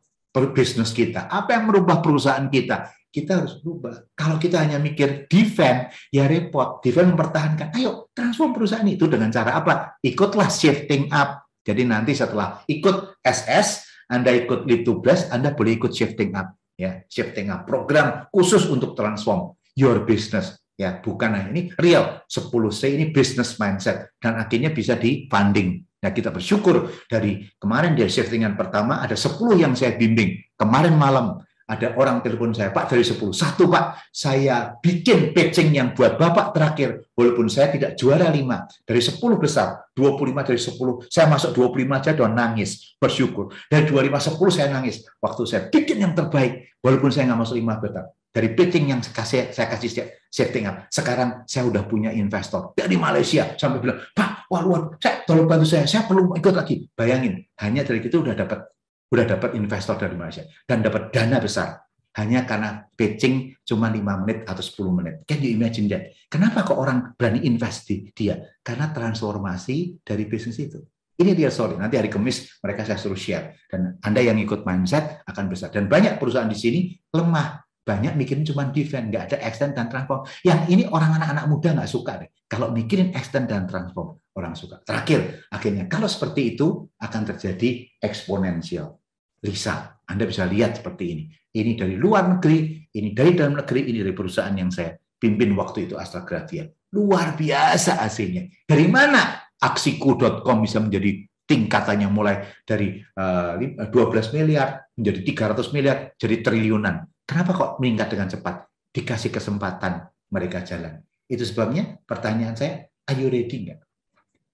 bisnis kita? Apa yang merubah perusahaan kita? Kita harus berubah. Kalau kita hanya mikir defense ya repot. Defense mempertahankan. Ayo transform perusahaan itu dengan cara apa? Ikutlah shifting up. Jadi nanti setelah ikut SS anda ikut lead to bless Anda boleh ikut shifting up. Ya shifting up program khusus untuk transform your business ya bukan hanya ini real 10C ini business mindset dan akhirnya bisa di funding Nah, kita bersyukur dari kemarin dia shiftingan pertama ada 10 yang saya bimbing. Kemarin malam ada orang telepon saya, Pak dari 10. Satu Pak, saya bikin pitching yang buat Bapak terakhir. Walaupun saya tidak juara 5. Dari 10 besar, 25 dari 10. Saya masuk 25 aja dan nangis. Bersyukur. Dari 25, 10 saya nangis. Waktu saya bikin yang terbaik, walaupun saya nggak masuk 5 besar dari pitching yang kasih, saya kasih setting up. Sekarang saya udah punya investor dari Malaysia sampai bilang, Pak, wah luar, saya tolong bantu saya, saya perlu ikut lagi. Bayangin, hanya dari itu udah dapat udah dapat investor dari Malaysia dan dapat dana besar hanya karena pitching cuma 5 menit atau 10 menit. Can you imagine that? Kenapa kok orang berani invest di dia? Karena transformasi dari bisnis itu. Ini dia sorry. Nanti hari Kamis mereka saya suruh share. Dan Anda yang ikut mindset akan besar. Dan banyak perusahaan di sini lemah. Banyak mikirin cuma defense, nggak ada extend dan transform. Yang ini orang anak-anak muda nggak suka deh. Kalau mikirin extend dan transform, orang suka. Terakhir, akhirnya kalau seperti itu akan terjadi eksponensial. Lisa, Anda bisa lihat seperti ini. Ini dari luar negeri, ini dari dalam negeri, ini dari perusahaan yang saya pimpin waktu itu Astragrafia. Luar biasa hasilnya. Dari mana aksiku.com bisa menjadi tingkatannya mulai dari uh, eh, 12 miliar menjadi 300 miliar, jadi triliunan. Kenapa kok meningkat dengan cepat? Dikasih kesempatan mereka jalan. Itu sebabnya pertanyaan saya, are you ready nggak?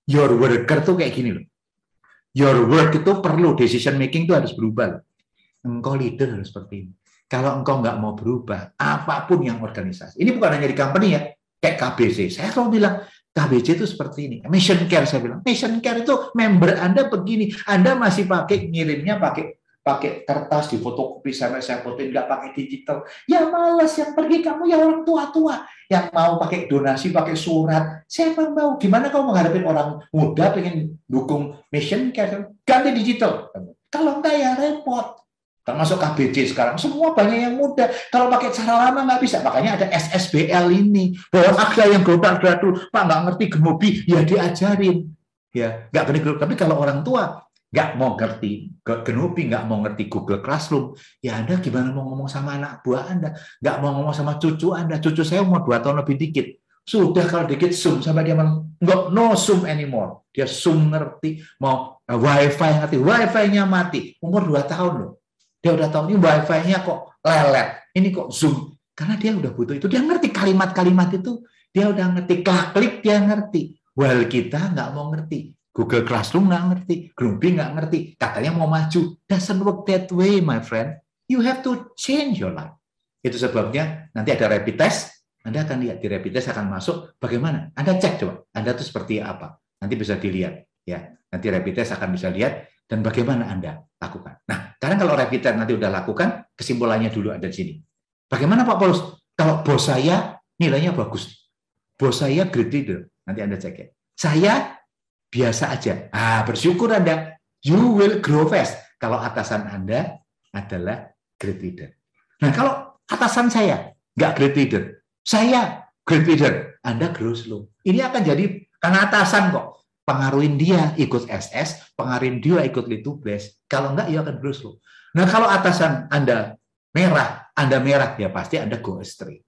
Your worker tuh kayak gini loh. Your work itu perlu, decision making itu harus berubah. Loh. Engkau leader harus seperti ini. Kalau engkau nggak mau berubah, apa pun yang organisasi. Ini bukan hanya di company ya, kayak KBC. Saya selalu bilang, KBC itu seperti ini. Mission care saya bilang. Mission care itu member Anda begini. Anda masih pakai ngirimnya pakai pakai kertas di fotokopi sampai saya fotoin nggak pakai digital. Ya males yang pergi kamu ya orang tua-tua. Yang mau pakai donasi pakai surat. Siapa mau? Gimana kamu menghadapi orang muda pengen dukung mission care? Ganti digital. Kalau enggak ya repot. Termasuk KBC sekarang. Semua banyak yang muda. Kalau pakai cara lama nggak bisa. Makanya ada SSBL ini. Bahwa ada yang global gradual pak nggak ngerti gemobi. Ya diajarin. Ya nggak gini tapi kalau orang tua nggak mau ngerti Kenobi, nggak mau ngerti Google Classroom, ya Anda gimana mau ngomong sama anak buah Anda? Nggak mau ngomong sama cucu Anda. Cucu saya umur dua tahun lebih dikit. Sudah kalau dikit Zoom sampai dia bilang, nggak no Zoom anymore. Dia Zoom ngerti, mau uh, WiFi ngerti, WiFi-nya mati. Umur dua tahun loh. Dia udah tahu ini WiFi-nya kok lelet. Ini kok Zoom. Karena dia udah butuh itu. Dia ngerti kalimat-kalimat itu. Dia udah ngerti. Klik dia ngerti. Well kita nggak mau ngerti Google Classroom nggak ngerti, Grouping nggak ngerti, katanya mau maju. Doesn't work that way, my friend. You have to change your life. Itu sebabnya nanti ada rapid test, Anda akan lihat di rapid test akan masuk bagaimana. Anda cek coba, Anda itu seperti apa. Nanti bisa dilihat. ya. Nanti rapid test akan bisa lihat dan bagaimana Anda lakukan. Nah, sekarang kalau rapid test nanti udah lakukan, kesimpulannya dulu ada di sini. Bagaimana Pak Paulus? Kalau bos saya nilainya bagus, bos saya great leader, nanti Anda cek ya. Saya biasa aja. Ah, bersyukur Anda. You will grow fast. Kalau atasan Anda adalah great leader. Nah, kalau atasan saya nggak great leader, saya great leader, Anda grow slow. Ini akan jadi karena atasan kok. Pengaruhin dia ikut SS, pengaruhin dia ikut litubes. Kalau enggak, ia akan grow slow. Nah, kalau atasan Anda merah, Anda merah, ya pasti Anda go astray.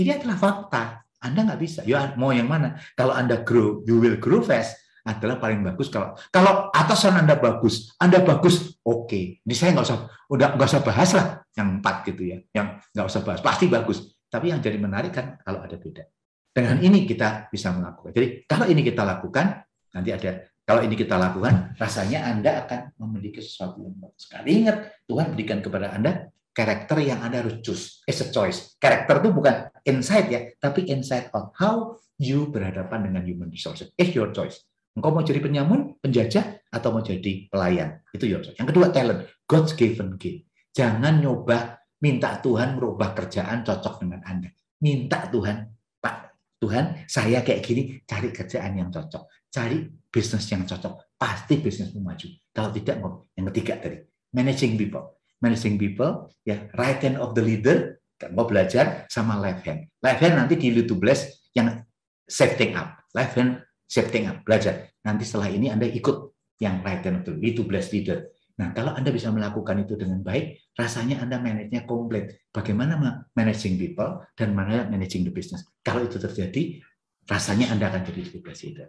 Ini adalah fakta. Anda nggak bisa. Ya, mau yang mana? Kalau Anda grow, you will grow fast adalah paling bagus kalau kalau atasan anda bagus anda bagus oke. Okay. ini saya nggak usah udah nggak usah bahas lah yang empat gitu ya yang nggak usah bahas. Pasti bagus. Tapi yang jadi menarik kan kalau ada beda. Dengan ini kita bisa melakukan. Jadi kalau ini kita lakukan nanti ada kalau ini kita lakukan rasanya anda akan memiliki sesuatu yang bagus. Sekali ingat Tuhan berikan kepada anda karakter yang anda harus choose. As a choice. Karakter itu bukan insight ya tapi insight on how you berhadapan dengan human resources. It's your choice Engkau mau jadi penyamun, penjajah, atau mau jadi pelayan. Itu your Yang kedua, talent. God's given gift. Jangan nyoba minta Tuhan merubah kerjaan cocok dengan Anda. Minta Tuhan, Pak, Tuhan, saya kayak gini, cari kerjaan yang cocok. Cari bisnis yang cocok. Pasti bisnismu maju. Kalau tidak, yang ketiga tadi, managing people. Managing people, ya right hand of the leader, mau belajar sama left hand. Left hand nanti di YouTube bless yang setting up. Left hand setting up, belajar. Nanti setelah ini Anda ikut yang right and itu, itu blessed leader. Nah, kalau Anda bisa melakukan itu dengan baik, rasanya Anda manage-nya komplit. Bagaimana managing people dan mana managing the business. Kalau itu terjadi, rasanya Anda akan jadi blessed leader.